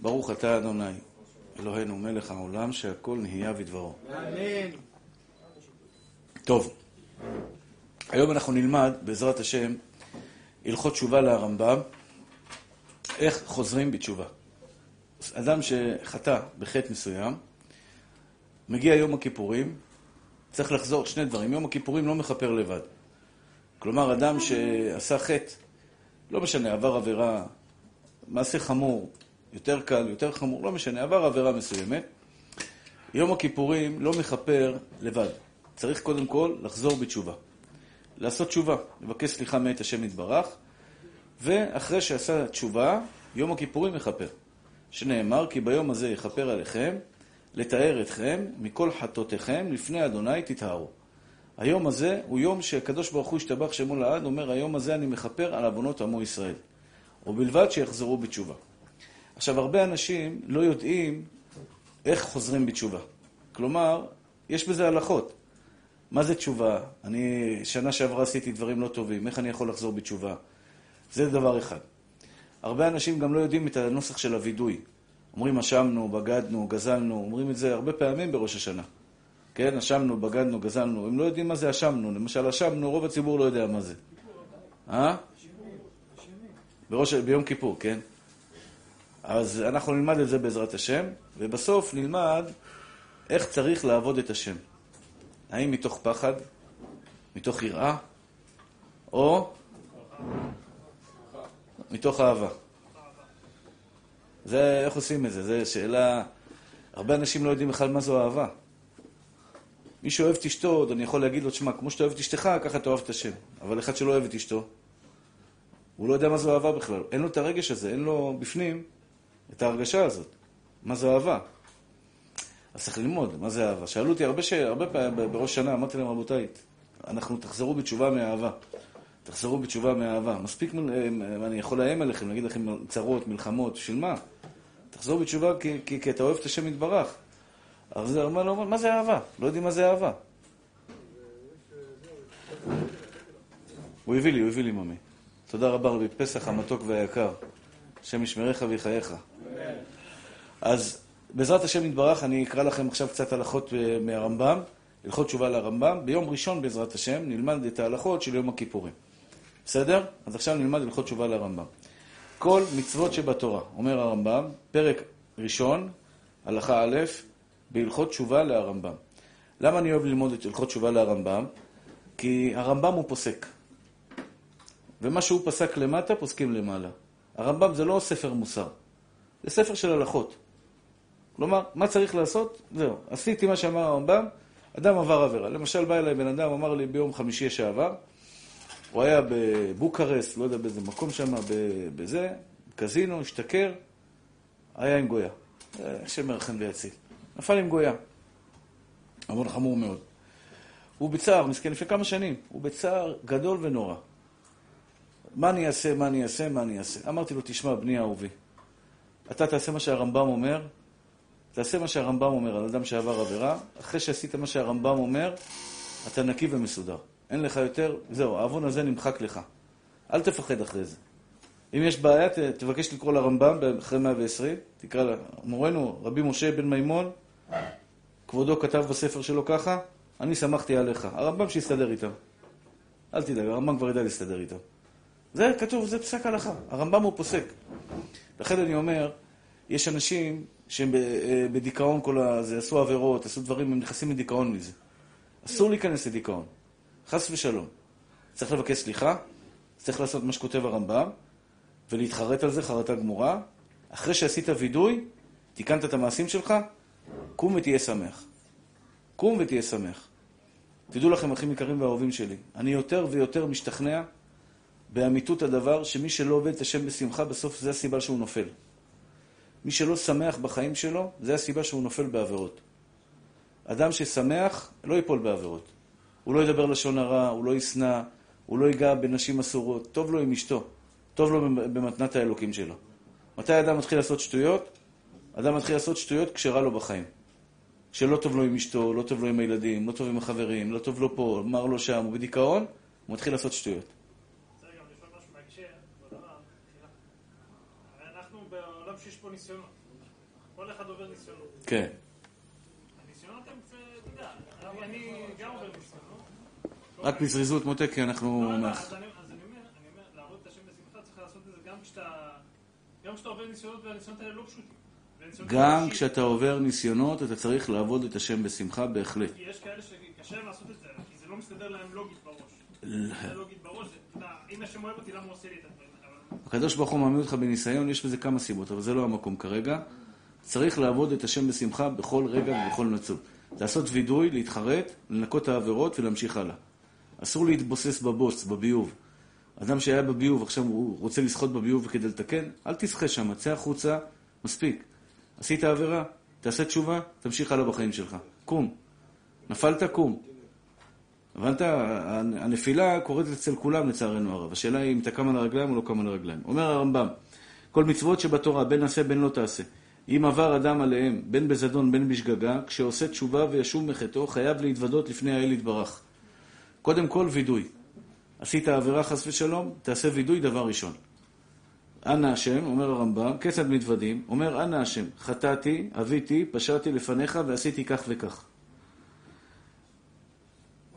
ברוך אתה אדוני, אלוהינו מלך העולם, שהכל נהיה בדברו. אמן. טוב, היום אנחנו נלמד, בעזרת השם, הלכות תשובה לרמב"ם, איך חוזרים בתשובה. אדם שחטא בחטא מסוים, מגיע יום הכיפורים, צריך לחזור שני דברים. יום הכיפורים לא מכפר לבד. כלומר, אדם שעשה חטא, לא משנה, עבר עבירה, מעשה חמור, יותר קל, יותר חמור, לא משנה, עבר עבירה מסוימת, יום הכיפורים לא מכפר לבד. צריך קודם כל לחזור בתשובה. לעשות תשובה, לבקש סליחה מאת השם יתברך, ואחרי שעשה תשובה, יום הכיפורים מכפר. שנאמר, כי ביום הזה יכפר עליכם, לתאר אתכם מכל חטאותיכם, לפני אדוני תטהרו. היום הזה הוא יום שהקדוש ברוך הוא השתבח שמו לעד, אומר, היום הזה אני מכפר על עוונות עמו ישראל. ובלבד שיחזרו בתשובה. עכשיו, הרבה אנשים לא יודעים איך חוזרים בתשובה. כלומר, יש בזה הלכות. מה זה תשובה? אני שנה שעברה עשיתי דברים לא טובים, איך אני יכול לחזור בתשובה? זה דבר אחד. הרבה אנשים גם לא יודעים את הנוסח של הווידוי. אומרים אשמנו, בגדנו, גזלנו, אומרים את זה הרבה פעמים בראש השנה. כן, אשמנו, בגדנו, גזלנו. הם לא יודעים מה זה אשמנו. למשל, אשמנו, רוב הציבור לא יודע מה זה. אה? בראש, ביום כיפור, כן? אז אנחנו נלמד את זה בעזרת השם, ובסוף נלמד איך צריך לעבוד את השם. האם מתוך פחד, מתוך יראה, או מתוך אהבה. זה, איך עושים את זה? זו שאלה... הרבה אנשים לא יודעים בכלל מה זו אהבה. מי שאוהב את אשתו, עוד אני יכול להגיד לו, תשמע, כמו שאתה אוהב את אשתך, ככה אתה אוהב את השם. אבל אחד שלא אוהב את אשתו, הוא לא יודע מה זו אהבה בכלל. אין לו את הרגש הזה, אין לו בפנים את ההרגשה הזאת. מה זו אהבה? אז צריך ללמוד, מה זה אהבה. שאלו אותי הרבה, ש... הרבה פעמים בראש שנה, אמרתי להם, רבותיי, אנחנו תחזרו בתשובה מאהבה. תחזרו בתשובה מאהבה. מספיק, אני יכול לאיים עליכם, להגיד לכם צרות, מלחמות, בשביל מה? תחזור בתשובה כי, כי, כי אתה אוהב את השם יתברך. אז זה אומר לו, מה זה אהבה? לא יודעים מה זה אהבה. הוא הביא לי, הוא הביא לי ממי. תודה רבה רבי פסח המתוק והיקר. השם ישמריך ויחייך. אז בעזרת השם יתברך, אני אקרא לכם עכשיו קצת הלכות אה, מהרמב"ם, הלכות תשובה לרמב"ם. ביום ראשון, בעזרת השם, נלמד את ההלכות של יום הכיפורים. בסדר? אז עכשיו נלמד הלכות תשובה לרמב"ם. כל מצוות שבתורה, אומר הרמב"ם, פרק ראשון, הלכה א', בהלכות תשובה להרמב"ם. למה אני אוהב ללמוד את הלכות תשובה להרמב"ם? כי הרמב"ם הוא פוסק. ומה שהוא פסק למטה, פוסקים למעלה. הרמב"ם זה לא ספר מוסר, זה ספר של הלכות. כלומר, מה צריך לעשות? זהו. עשיתי מה שאמר הרמב"ם, אדם עבר עבירה. למשל, בא אליי בן אדם, אמר לי ביום חמישי שעבר, הוא היה בבוקרסט, לא יודע באיזה מקום שם, בזה, קזינו, השתכר, היה עם גויה. השם ירחם ויציל. נפל עם גויה. עוון חמור מאוד. הוא בצער, מסכן, לפני כמה שנים, הוא בצער גדול ונורא. מה אני אעשה, מה אני אעשה, מה אני אעשה? אמרתי לו, תשמע, בני אהובי, אתה תעשה מה שהרמב"ם אומר, תעשה מה שהרמב"ם אומר על אדם שעבר עבירה, אחרי שעשית מה שהרמב"ם אומר, אתה נקי ומסודר. אין לך יותר, זהו, העוון הזה נמחק לך. אל תפחד אחרי זה. אם יש בעיה, ת, תבקש לקרוא לרמב"ם אחרי 120, תקרא לה, מורנו, רבי משה בן מימון, כבודו כתב בספר שלו ככה, אני שמחתי עליך. הרמב"ם שיסתדר איתם. אל תדאג, הרמב"ם כבר ידע להסתדר איתם. זה כתוב, זה פסק הלכה. הרמב"ם הוא פוסק. לכן אני אומר, יש אנשים שהם אה, בדיכאון כל הזה, עשו עבירות, עשו דברים, הם נכנסים לדיכאון מזה. אסור להיכנס לדיכאון. חס ושלום. צריך לבקש סליחה, צריך לעשות מה שכותב הרמב"ם, ולהתחרט על זה חרטה גמורה. אחרי שעשית וידוי, תיקנת את המעשים שלך, קום ותהיה שמח. קום ותהיה שמח. תדעו לכם, אחים יקרים ואהובים שלי, אני יותר ויותר משתכנע באמיתות הדבר שמי שלא עובד את השם בשמחה, בסוף זה הסיבה שהוא נופל. מי שלא שמח בחיים שלו, זה הסיבה שהוא נופל בעבירות. אדם ששמח לא ייפול בעבירות. הוא לא ידבר לשון הרע, הוא לא ישנא, הוא לא ייגע בנשים אסורות, טוב לו עם אשתו, טוב לו במתנת האלוקים שלו. מתי אדם מתחיל לעשות שטויות? אדם מתחיל לעשות שטויות כשרע לו בחיים. כשלא טוב לו עם אשתו, לא טוב לו עם הילדים, לא טוב עם החברים, לא טוב לו פה, מר לו שם, הוא בדיכאון, הוא מתחיל לעשות שטויות. אנחנו בעולם שיש פה ניסיונות. כל אחד עובר ניסיונות. כן. הניסיונות הם, אתה יודע, אני גם עובר ניסיונות. רק בזריזות מותק, כי אנחנו... לא, לא, אז אני אומר, לעבוד את השם בשמחה צריך לעשות את זה גם כשאתה... גם כשאתה עובר ניסיונות, והניסיונות האלה לא פשוטים. גם. כשאתה עובר ניסיונות, אתה צריך לעבוד את השם בשמחה, בהחלט. יש כאלה שקשה לעשות את זה, כי זה לא מסתדר להם לוגית בראש. זה לוגית בראש, זה, אם השם אוהב אותי, למה הוא עושה לי את? אבל הקדוש ברוך הוא מעמיד אותך בניסיון, יש בזה כמה סיבות, אבל זה לא המקום כרגע. צריך לעבוד את השם בשמחה בכל רגע ובכל נצול. לעשות וידוי, להתחרט, לנקות את העבירות ולהמשיך הלאה. אסור להתבוסס בבוץ, בביוב. אדם שהיה בביוב, עכשיו הוא רוצה לשחות בביוב כדי לתקן, אל תשחה שם, צא החוצה, מספיק. עשית עבירה, תעשה תשובה, תמשיך הלאה בחיים שלך. קום. נפלת, קום. הבנת? הנפילה קורית אצל כולם לצערנו הרב. השאלה היא אם אתה קם על הרגליים או לא קם על הרגליים. אומר הרמב"ם, כל מצוות שבתורה, בין עשה בין לא תעשה. אם עבר אדם עליהם, בין בזדון בין בשגגה, כשעושה תשובה וישוב מחטאו, חייב להתוודות לפני האל יתברך. קודם כל וידוי. עשית עבירה חס ושלום, תעשה וידוי דבר ראשון. אנא השם, אומר הרמב"ם, כיצד מתוודים? אומר אנא השם, חטאתי, אביתי, פשעתי לפניך ועשיתי כך וכך.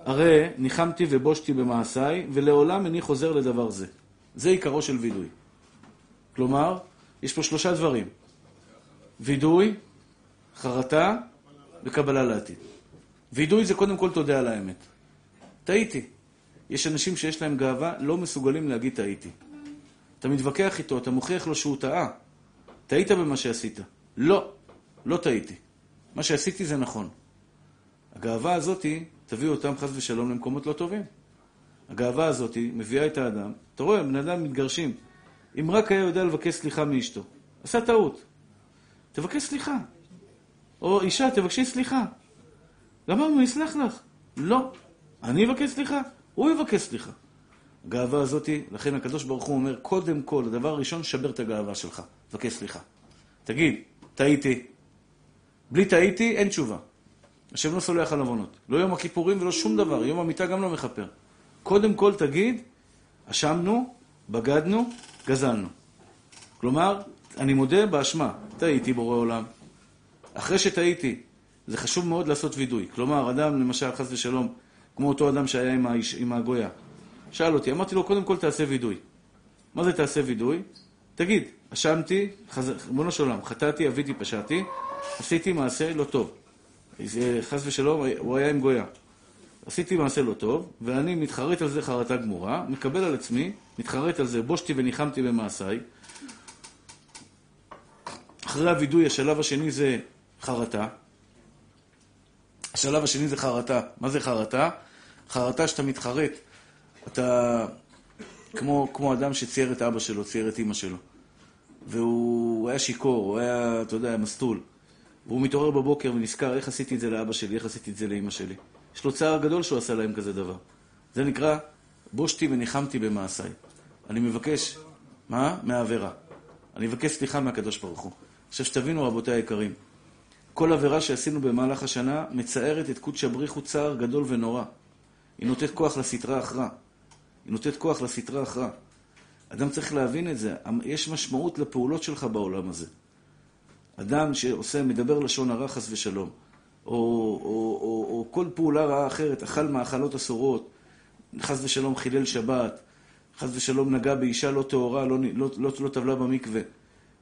הרי ניחמתי ובושתי במעשיי, ולעולם איני חוזר לדבר זה. זה עיקרו של וידוי. כלומר, יש פה שלושה דברים. וידוי, חרטה וקבלה לעתיד. וידוי זה קודם כל תודה על האמת. טעיתי. יש אנשים שיש להם גאווה, לא מסוגלים להגיד טעיתי. אתה מתווכח איתו, אתה מוכיח לו שהוא טעה. טעית במה שעשית. לא, לא טעיתי. מה שעשיתי זה נכון. הגאווה הזאתי תביא אותם חס ושלום למקומות לא טובים. הגאווה הזאתי מביאה את האדם, אתה רואה, בני אדם מתגרשים. אם רק היה יודע לבקש סליחה מאשתו, עשה טעות. תבקש סליחה. או אישה, תבקשי סליחה. גמרנו, הוא יסלח לך. לא. אני אבקש סליחה, הוא יבקש סליחה. הגאווה הזאתי, לכן הקדוש ברוך הוא אומר, קודם כל, הדבר הראשון, שבר את הגאווה שלך. תבקש סליחה. תגיד, טעיתי. בלי טעיתי, אין תשובה. השם לא סולח על עוונות. לא יום הכיפורים ולא שום דבר. יום המיטה גם לא מכפר. קודם כל תגיד, אשמנו, בגדנו, גזלנו. כלומר, אני מודה באשמה. טעיתי בורא עולם. אחרי שטעיתי, זה חשוב מאוד לעשות וידוי. כלומר, אדם, למשל, חס ושלום, כמו אותו אדם שהיה עם, האיש, עם הגויה, שאל אותי, אמרתי לו, קודם כל תעשה וידוי. מה זה תעשה וידוי? תגיד, אשמתי, חז... ריבונו של עולם, חטאתי, אביתי, פשעתי, עשיתי מעשה לא טוב. זה, חס ושלום, הוא היה עם גויה. עשיתי מעשה לא טוב, ואני מתחרט על זה חרטה גמורה, מקבל על עצמי, מתחרט על זה, בושתי וניחמתי במעשיי. אחרי הווידוי, השלב השני זה חרטה. השלב השני זה חרטה. מה זה חרטה? חרטה שאתה מתחרט. אתה כמו, כמו אדם שצייר את אבא שלו, צייר את אימא שלו. והוא היה שיכור, הוא היה, אתה יודע, מסטול. והוא מתעורר בבוקר ונזכר, איך עשיתי את זה לאבא שלי, איך עשיתי את זה לאימא שלי. יש לו צער גדול שהוא עשה להם כזה דבר. זה נקרא, בושתי וניחמתי במעשיי. אני מבקש, מה? מהעבירה. אני מבקש סליחה מהקדוש ברוך הוא. עכשיו שתבינו, רבותיי היקרים, כל עבירה שעשינו במהלך השנה מצערת את קודש הבריחו צער גדול ונורא. היא נותנת כוח לסטרה אחרא. היא נותנת כוח לסטרה אחרא. אדם צריך להבין את זה. יש משמעות לפעולות שלך בעולם הזה. אדם שעושה, מדבר לשון הרע חס ושלום, או, או, או, או כל פעולה רעה אחרת, אכל מאכלות אסורות, חס ושלום חילל שבת, חס ושלום נגע באישה לא טהורה, לא, לא, לא, לא טבלה במקווה.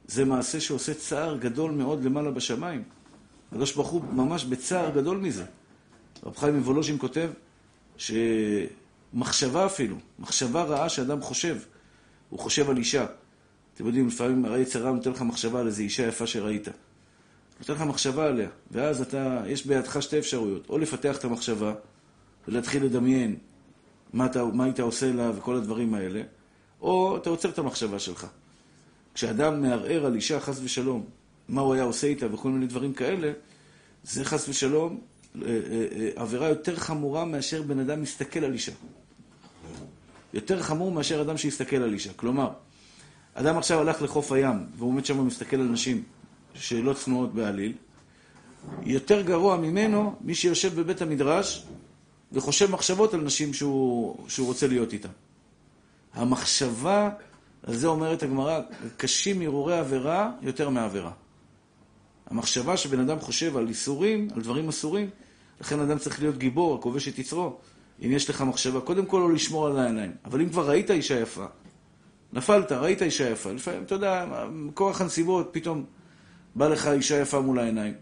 זה מעשה שעושה צער גדול מאוד למעלה בשמיים. הקדוש ברוך הוא ממש בצער גדול מזה. רב חיים מוולוז'ין כותב שמחשבה אפילו, מחשבה רעה שאדם חושב, הוא חושב על אישה. אתם יודעים, לפעמים היצר רע נותן לך מחשבה על איזו אישה יפה שראית. נותן לך מחשבה עליה, ואז אתה, יש בידך שתי אפשרויות, או לפתח את המחשבה ולהתחיל לדמיין מה, אתה, מה היית עושה לה וכל הדברים האלה, או אתה עוצר את המחשבה שלך. כשאדם מערער על אישה, חס ושלום, מה הוא היה עושה איתה וכל מיני דברים כאלה, זה חס ושלום עבירה יותר חמורה מאשר בן אדם מסתכל על אישה. יותר חמור מאשר אדם שיסתכל על אישה. כלומר, אדם עכשיו הלך לחוף הים, והוא עומד שם ומסתכל על נשים שלא צנועות בעליל, יותר גרוע ממנו מי שיושב בבית המדרש וחושב מחשבות על נשים שהוא, שהוא רוצה להיות איתן. המחשבה, על זה אומרת הגמרא, קשים הרהורי עבירה יותר מעבירה. המחשבה שבן אדם חושב על איסורים, על דברים אסורים, לכן אדם צריך להיות גיבור, הכובש את יצרו. אם יש לך מחשבה, קודם כל לא לשמור על העיניים. אבל אם כבר ראית אישה יפה, נפלת, ראית אישה יפה, לפעמים, אתה יודע, כוח הנסיבות, פתאום בא לך אישה יפה מול העיניים,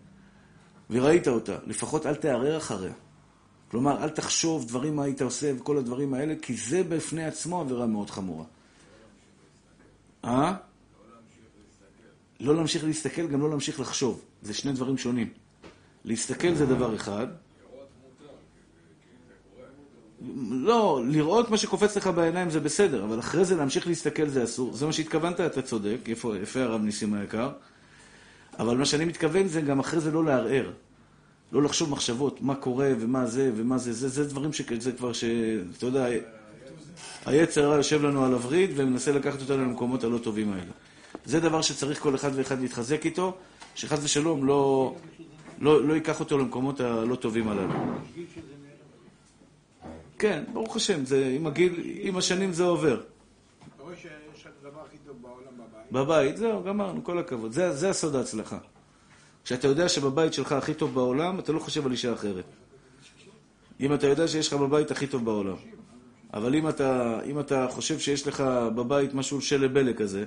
וראית אותה, לפחות אל תערער אחריה. כלומר, אל תחשוב דברים מה היית עושה וכל הדברים האלה, כי זה בפני עצמו עבירה מאוד חמורה. אה? לא להמשיך להסתכל, גם לא להמשיך לחשוב. זה שני דברים שונים. להסתכל זה דבר אחד. לא, לראות מה שקופץ לך בעיניים זה בסדר, אבל אחרי זה להמשיך להסתכל זה אסור. זה מה שהתכוונת, אתה צודק, יפה, יפה הרב ניסים היקר. אבל מה שאני מתכוון זה גם אחרי זה לא לערער. לא לחשוב מחשבות, מה קורה ומה זה ומה זה, זה, זה דברים שזה כבר ש... אתה יודע, היצר הרע יושב לנו על הווריד ומנסה לקחת אותנו למקומות הלא טובים האלה. זה דבר שצריך כל אחד ואחד להתחזק איתו, שחס ושלום לא, לא, לא ייקח אותו למקומות הלא טובים הללו. כן, ברוך השם, זה, עם הגיל, עם השנים זה עובר. אתה רואה שיש הדבר הכי טוב בעולם בבית? בבית, זהו, גמרנו, כל הכבוד. זה, זה הסוד ההצלחה. כשאתה יודע שבבית שלך הכי טוב בעולם, אתה לא חושב על אישה אחרת. אם אתה יודע שיש לך בבית הכי טוב בעולם. אבל אם אתה, אם אתה חושב שיש לך בבית משהו של בלה כזה,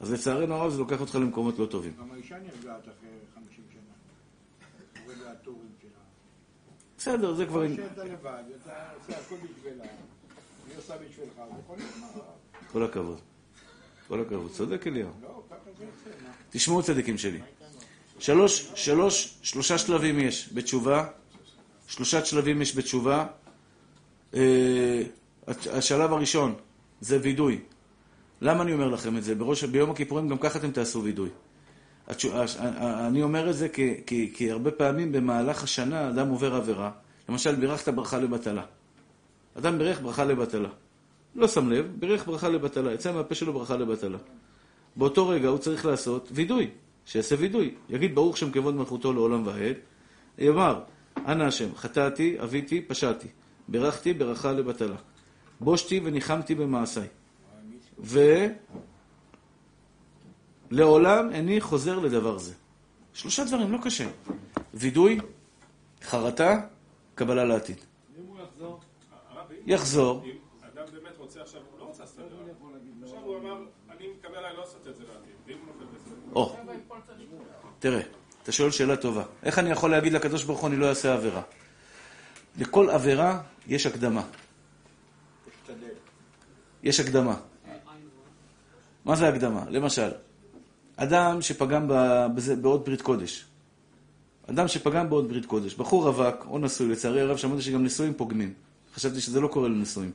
אז לצערנו הרב זה לוקח אותך למקומות לא טובים. גם האישה נרגעת אחרי 50 שנה. יורד לה הטורים שלה. בסדר, זה כבר... כשאתה לבד, אתה עושה הכל בשבילה, היא עושה בשבילך, זה יכול נגמר. כל הכבוד. כל הכבוד. צודק אליהו. לא? תשמעו צדיקים שלי. שלוש, שלוש, שלושה שלבים יש בתשובה. שלושה שלבים יש בתשובה. אה, השלב הראשון זה וידוי. למה אני אומר לכם את זה? בראש, ביום הכיפורים גם ככה אתם תעשו וידוי. התשו- הש- אני אומר את זה כי, כי, כי הרבה פעמים במהלך השנה אדם עובר עבירה. למשל, בירכת ברכה לבטלה. אדם בירך ברכה לבטלה. לא שם לב, בירך ברכה לבטלה. יצא מהפה שלו ברכה לבטלה. באותו רגע הוא צריך לעשות וידוי. שיעשה וידוי. יגיד ברוך שם כבוד מלכותו לעולם ועד. יאמר, אנא השם, חטאתי, אביתי, פשעתי. בירכתי ברכה לבטלה. בושתי וניחמתי במעשיי. ולעולם איני חוזר לדבר זה. שלושה דברים, לא קשה. וידוי, חרטה, קבלה לעתיד. אם הוא יחזור, יחזור, אם אדם באמת רוצה עכשיו, הוא לא רוצה לעשות את זה. עכשיו הוא אמר, אני מקבל עליי לא לעשות את זה לעתיד. ואם הוא נופל בזה? או, תראה, אתה שואל שאלה טובה. איך אני יכול להגיד לקדוש ברוך הוא אני לא אעשה עבירה? לכל עבירה יש הקדמה. יש הקדמה. מה זה הקדמה? למשל, אדם שפגם בזה, בעוד ברית קודש. אדם שפגם בעוד ברית קודש. בחור רווק או נשוי, לצערי הרב שמעתי שגם נשואים פוגמים. חשבתי שזה לא קורה לנשואים,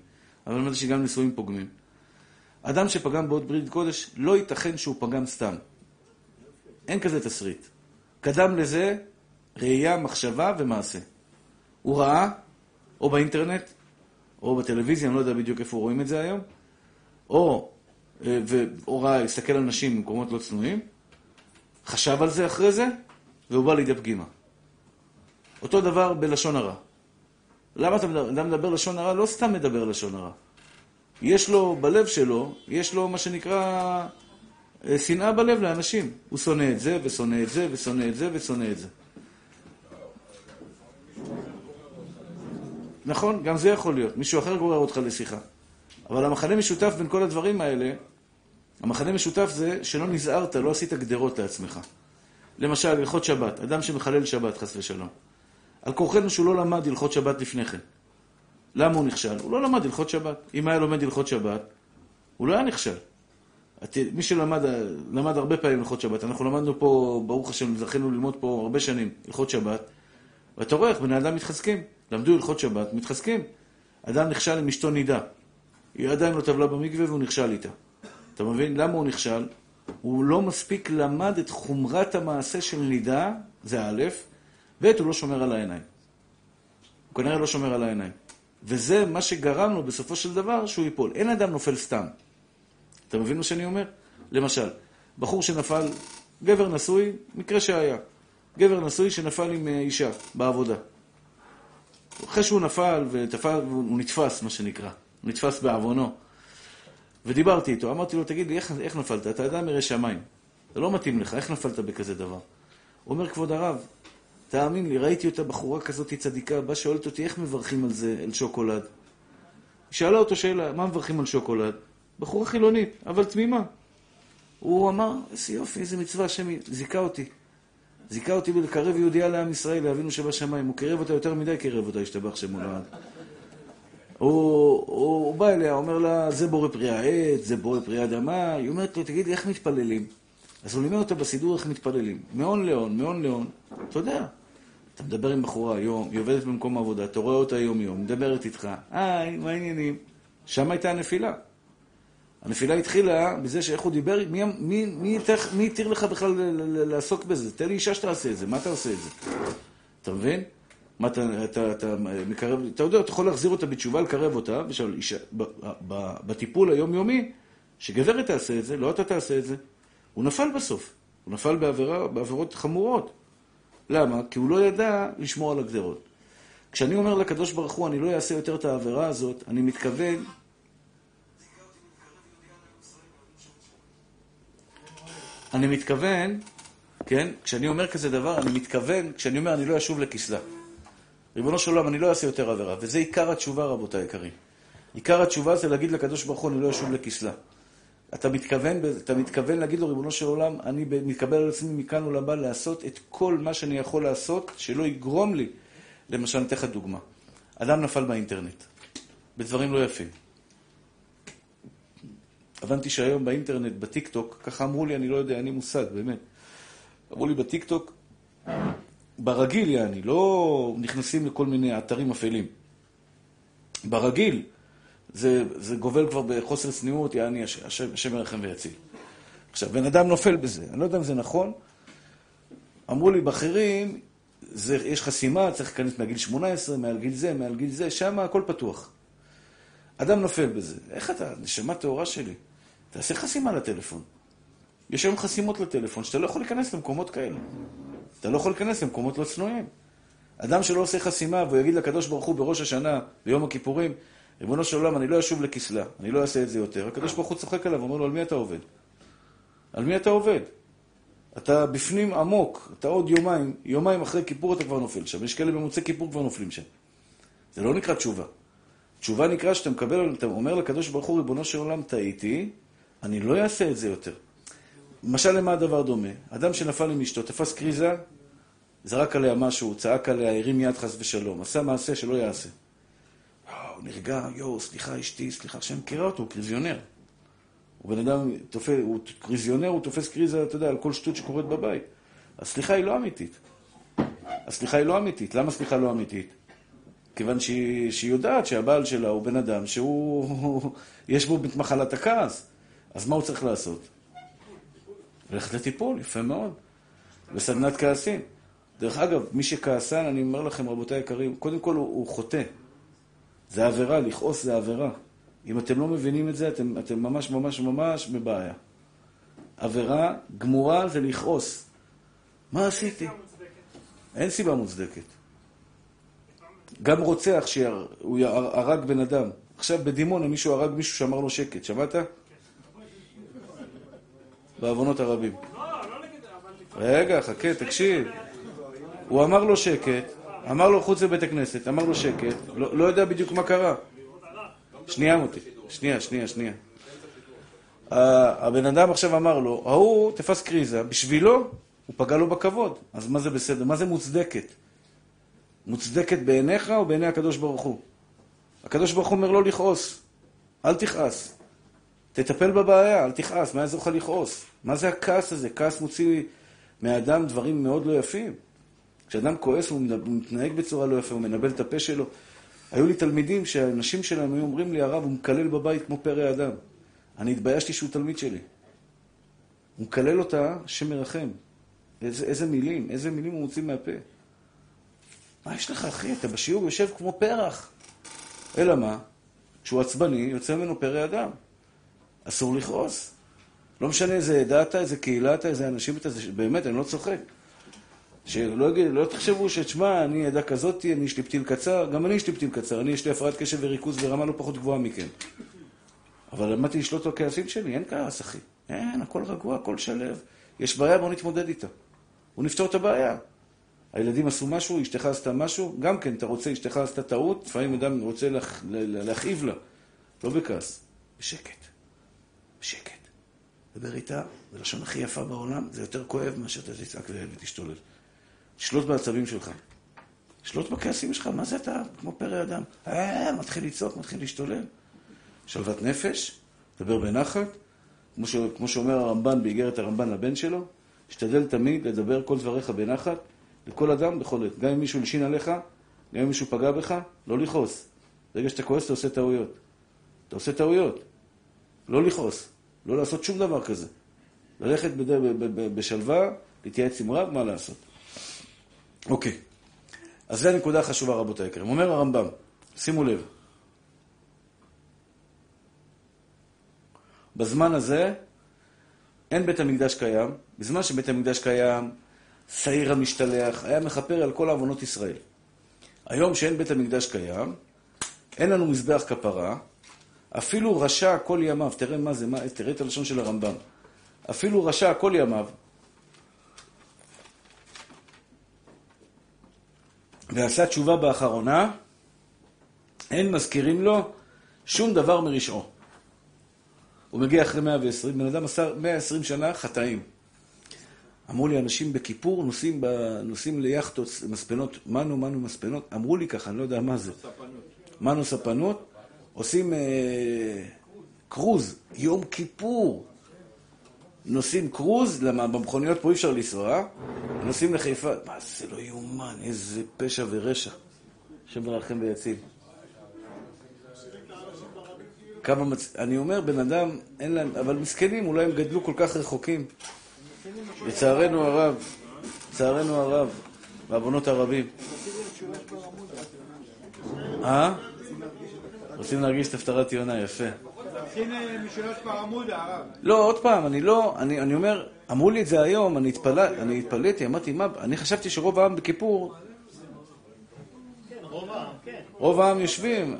אבל למדתי שגם נשואים פוגמים. אדם שפגם בעוד ברית קודש, לא ייתכן שהוא פגם סתם. אין כזה תסריט. קדם לזה ראייה, מחשבה ומעשה. הוא ראה, או באינטרנט, או בטלוויזיה, אני לא יודע בדיוק איפה רואים את זה היום, או, אה, ו- או ראה, הסתכל על נשים במקומות לא צנועים, חשב על זה אחרי זה, והוא בא לידי פגימה. אותו דבר בלשון הרע. למה אתה מדבר, מדבר לשון הרע? לא סתם מדבר לשון הרע. יש לו, בלב שלו, יש לו מה שנקרא אה, שנאה בלב לאנשים. הוא שונא את זה, ושונא את זה, ושונא את זה, ושונא את זה. נכון, גם זה יכול להיות. מישהו אחר גורר אותך לשיחה. אבל המחנה משותף בין כל הדברים האלה, המחנה משותף זה שלא נזהרת, לא עשית גדרות לעצמך. למשל, הלכות שבת, אדם שמחלל שבת, חס ושלום. על כורחנו שהוא לא למד הלכות שבת לפני כן. למה הוא נכשל? הוא לא למד הלכות שבת. אם היה לומד הלכות שבת, הוא לא היה נכשל. את- מי שלמד למד הרבה פעמים הלכות שבת, אנחנו למדנו פה, ברוך השם, זכינו ללמוד פה הרבה שנים הלכות שבת, ואתה רואה איך בני אדם מתחזקים. למדו הלכות שבת, מתחזקים. אדם נכשל עם אשתו נידה. היא עדיין לא טבלה במקווה והוא נכשל איתה. אתה מבין? למה הוא נכשל? הוא לא מספיק למד את חומרת המעשה של נידה, זה א', ב', הוא לא שומר על העיניים. הוא כנראה לא שומר על העיניים. וזה מה שגרם לו בסופו של דבר שהוא ייפול. אין אדם נופל סתם. אתה מבין מה שאני אומר? למשל, בחור שנפל, גבר נשוי, מקרה שהיה. גבר נשוי שנפל עם אה, אישה בעבודה. אחרי שהוא נפל, ותפל, הוא נתפס, מה שנקרא. נתפס בעוונו. ודיברתי איתו, אמרתי לו, תגיד לי, איך, איך נפלת? אתה אדם ירא שמיים. זה לא מתאים לך, איך נפלת בכזה דבר? הוא אומר, כבוד הרב, תאמין לי, ראיתי אותה בחורה כזאת צדיקה, באה שואלת אותי, איך מברכים על זה, על שוקולד? היא שאלה אותו שאלה, מה מברכים על שוקולד? בחורה חילונית, אבל תמימה. הוא אמר, איזה יופי, איזה מצווה, השם זיכה אותי. זיכה אותי בלקרב יהודייה לעם ישראל, לאבינו שבשמיים. הוא קירב אותה יותר מדי, קירב אותה, השתבח שמו לעד. הוא, הוא, הוא בא אליה, אומר לה, זה בורא פרי העץ, זה בורא פרי אדמה. היא אומרת לו, תגיד לי, איך מתפללים? אז הוא לימד אותה בסידור איך מתפללים. מהון להון, מהון להון. אתה יודע, אתה מדבר עם בחורה היום, היא עובדת במקום העבודה, אתה רואה אותה יום-יום, מדברת איתך, היי, מה העניינים? שם הייתה הנפילה. הנפילה התחילה בזה שאיך הוא דיבר, מי, מי, מי, מי התיר לך בכלל לעסוק בזה? תן לי אישה שתעשה את זה, מה אתה עושה את זה? אתה מבין? מה אתה, אתה, אתה מקרב, אתה יודע, אתה יכול להחזיר אותה בתשובה, לקרב אותה, ושאול, אישה, ב, ב, בטיפול היומיומי, שגברת תעשה את זה, לא אתה תעשה את זה. הוא נפל בסוף, הוא נפל בעבירה, בעבירות חמורות. למה? כי הוא לא ידע לשמור על הגדרות. כשאני אומר לקדוש ברוך הוא, אני לא אעשה יותר את העבירה הזאת, אני מתכוון אני מתכוון, כן, כשאני אומר כזה דבר, אני מתכוון, כשאני אומר אני לא אשוב לכסלה. ריבונו של עולם, אני לא אעשה יותר עבירה. וזה עיקר התשובה, רבותיי היקרים. עיקר התשובה זה להגיד לקדוש ברוך הוא, אני לא אשוב לכסלה. אתה מתכוון, אתה מתכוון להגיד לו, ריבונו של עולם, אני מתקבל על עצמי מכאן ולבא לעשות את כל מה שאני יכול לעשות, שלא יגרום לי. למשל, אני אתן לך דוגמה. אדם נפל באינטרנט, בדברים לא יפים. הבנתי שהיום באינטרנט, בטיקטוק, ככה אמרו לי, אני לא יודע, אין לי מושג, באמת. אמרו לי בטיקטוק, ברגיל, יעני, לא נכנסים לכל מיני אתרים אפלים. ברגיל, זה, זה גובל כבר בחוסר צניעות, יעני, השם, השם ירחם ויציל. עכשיו, בן אדם נופל בזה, אני לא יודע אם זה נכון. אמרו לי, באחרים, זה, יש חסימה, צריך להיכנס מהגיל 18, מעל גיל זה, מעל גיל זה, שם הכל פתוח. אדם נופל בזה. איך אתה, נשמה טהורה שלי? תעשה חסימה לטלפון. יש היום חסימות לטלפון, שאתה לא יכול להיכנס למקומות כאלה. אתה לא יכול להיכנס למקומות לא צנועים. אדם שלא עושה חסימה והוא יגיד לקדוש ברוך הוא בראש השנה, ביום הכיפורים, ריבונו של עולם, אני לא אשוב לכסלה, אני לא אעשה את זה יותר. הקדוש ברוך הוא צוחק עליו, אומר לו, על מי אתה עובד? על מי אתה עובד? אתה בפנים עמוק, אתה עוד יומיים, יומיים אחרי כיפור אתה כבר נופל שם. יש כאלה במוצאי כיפור כבר נופלים שם. זה לא נקרא תשובה. תשובה נקרא שאתה מקבל, אתה אומר לקדוש ברוך הוא, ריבונו של עולם, טעיתי, אני לא אעשה את זה יותר. למשל, למה הדבר דומה? אדם שנפל עם אשתו, תפס קריזה, זרק עליה משהו, צעק עליה, הרים יד חס ושלום, עשה מעשה שלא יעשה. הוא נרגע, יואו, סליחה אשתי, סליחה, השם מכירה אותו, הוא קריזיונר. הוא בן אדם, תופס, הוא קריזיונר, הוא תופס קריזה, אתה יודע, על כל שטות שקורית בבית. הסליחה היא לא אמיתית. הסליחה היא לא אמיתית. למה סליחה לא אמיתית? כיוון שהיא, שהיא יודעת שהבעל שלה הוא בן אדם שהוא, יש בו את מחלת הכעס. אז מה הוא צריך לעשות? ללכת לטיפול, יפה מאוד. בסדנת כעסים. דרך אגב, מי שכעסן, אני אומר לכם, רבותיי היקרים, קודם כל הוא, הוא חוטא. זה עבירה, לכעוס זה עבירה. אם אתם לא מבינים את זה, אתם, אתם ממש ממש ממש בבעיה. עבירה גמורה זה לכעוס. מה עשיתי? אין סיבה מוצדקת. גם רוצח שהוא הרג בן אדם. עכשיו בדימונה מישהו הרג מישהו שאמר לו שקט, שמעת? בעוונות הרבים. רגע, חכה, תקשיב. הוא אמר לו שקט, אמר לו חוץ לבית הכנסת, אמר לו שקט, לא, לא יודע בדיוק מה קרה. שנייה מוטי, שנייה, שנייה, שנייה. הבן אדם עכשיו אמר לו, ההוא תפס קריזה, בשבילו הוא פגע לו בכבוד. אז מה זה בסדר? מה זה מוצדקת? מוצדקת בעיניך או בעיני הקדוש ברוך הוא? הקדוש ברוך הוא אומר לא לכעוס, אל תכעס. תטפל בבעיה, אל תכעס, מה יעזור לך לכעוס? מה זה הכעס הזה? כעס מוציא מהאדם דברים מאוד לא יפים. כשאדם כועס הוא מתנהג בצורה לא יפה, הוא מנבל את הפה שלו. היו לי תלמידים שהאנשים שלהם היו אומרים לי, הרב, הוא מקלל בבית כמו פרא אדם. אני התביישתי שהוא תלמיד שלי. הוא מקלל אותה, השם מרחם. איזה, איזה מילים, איזה מילים הוא מוציא מהפה. מה יש לך, אחי? אתה בשיעור יושב כמו פרח. אלא מה? כשהוא עצבני, יוצא ממנו פרא אדם. אסור לכעוס. לא משנה איזה עדה אתה, איזה קהילה אתה, איזה אנשים אתה, באמת, אני לא צוחק. שלא לא תחשבו שתשמע, אני עדה כזאת, אני יש לי פתיל קצר, גם אני יש לי פתיל קצר, אני יש לי הפרעת קשב וריכוז ברמה לא פחות גבוהה מכם. אבל למדתי לשלוט בכעסים שלי, אין כעס, אחי. אין, הכל רגוע, הכל שלו. יש בעיה, בוא נתמודד איתה. הוא נפתור את הבעיה. הילדים עשו משהו, אשתך עשתה משהו, גם כן, אתה רוצה, אשתך עשתה טעות, לפעמים אדם רוצה להכ... להכאיב לה. לא בכעס, בשקט. בשקט. דבר איתה, זה לשון הכי יפה בעולם, זה יותר כואב מאשר אתה תצעק ותשתולל. תשלוט בעצבים שלך. תשלוט בכעסים שלך, מה זה אתה כמו פרא אדם? אה, מתחיל לצעוק, מתחיל להשתולל. שלוות נפש, דבר בנחת, כמו, ש... כמו שאומר הרמב"ן באיגרת הרמב"ן לבן שלו, השתדל תמיד לדבר כל דבריך בנחת, לכל אדם בכל עת. גם אם מישהו הלשין עליך, גם אם מישהו פגע בך, לא לכעוס. ברגע שאתה כועס אתה עושה טעויות. אתה עושה טעויות. לא לכעוס. לא לעשות שום דבר כזה. ללכת. בשלווה, להתייעץ עם רב, מה לעשות. אוקיי. אז זו הנקודה החשובה, רבותי היקרים. אומר הרמב"ם, שימו לב, בזמן הזה אין בית המקדש קיים. בזמן שבית המקדש קיים, שעיר המשתלח היה מכפר על כל עוונות ישראל. היום שאין בית המקדש קיים, אין לנו מזבח כפרה, אפילו רשע כל ימיו, תראה מה זה, מה, תראה את הלשון של הרמב"ם. אפילו רשע כל ימיו, ועשה תשובה באחרונה, אין מזכירים לו שום דבר מרשעו. הוא מגיע אחרי 120, בן אדם עשה 120 שנה חטאים. אמרו לי, אנשים בכיפור נוסעים, ב... נוסעים ליאכטות, מספנות, מנו, מנו מספנות, אמרו לי ככה, אני לא יודע מה זה. מנו ספנות, עושים אה, קרוז, יום כיפור. נוסעים קרוז, למה במכוניות פה אי אפשר לנסוע, נוסעים לחיפה. מה, זה לא יאומן, איזה פשע ורשע. השם מרחם ויציל. כמה מצ... אני אומר, בן אדם, אין להם... אבל מסכנים, אולי הם גדלו כל כך רחוקים. לצערנו הרב, לצערנו הרב, בעוונות הרבים. אה? רוצים להרגיש את הפטרת יונה, יפה. לא, עוד פעם, אני לא, אני, אני אומר, אמרו לי את זה היום, אני, התפל... אני התפלאתי, אמרתי, מה, אני חשבתי שרוב העם בכיפור... רוב העם יושבים.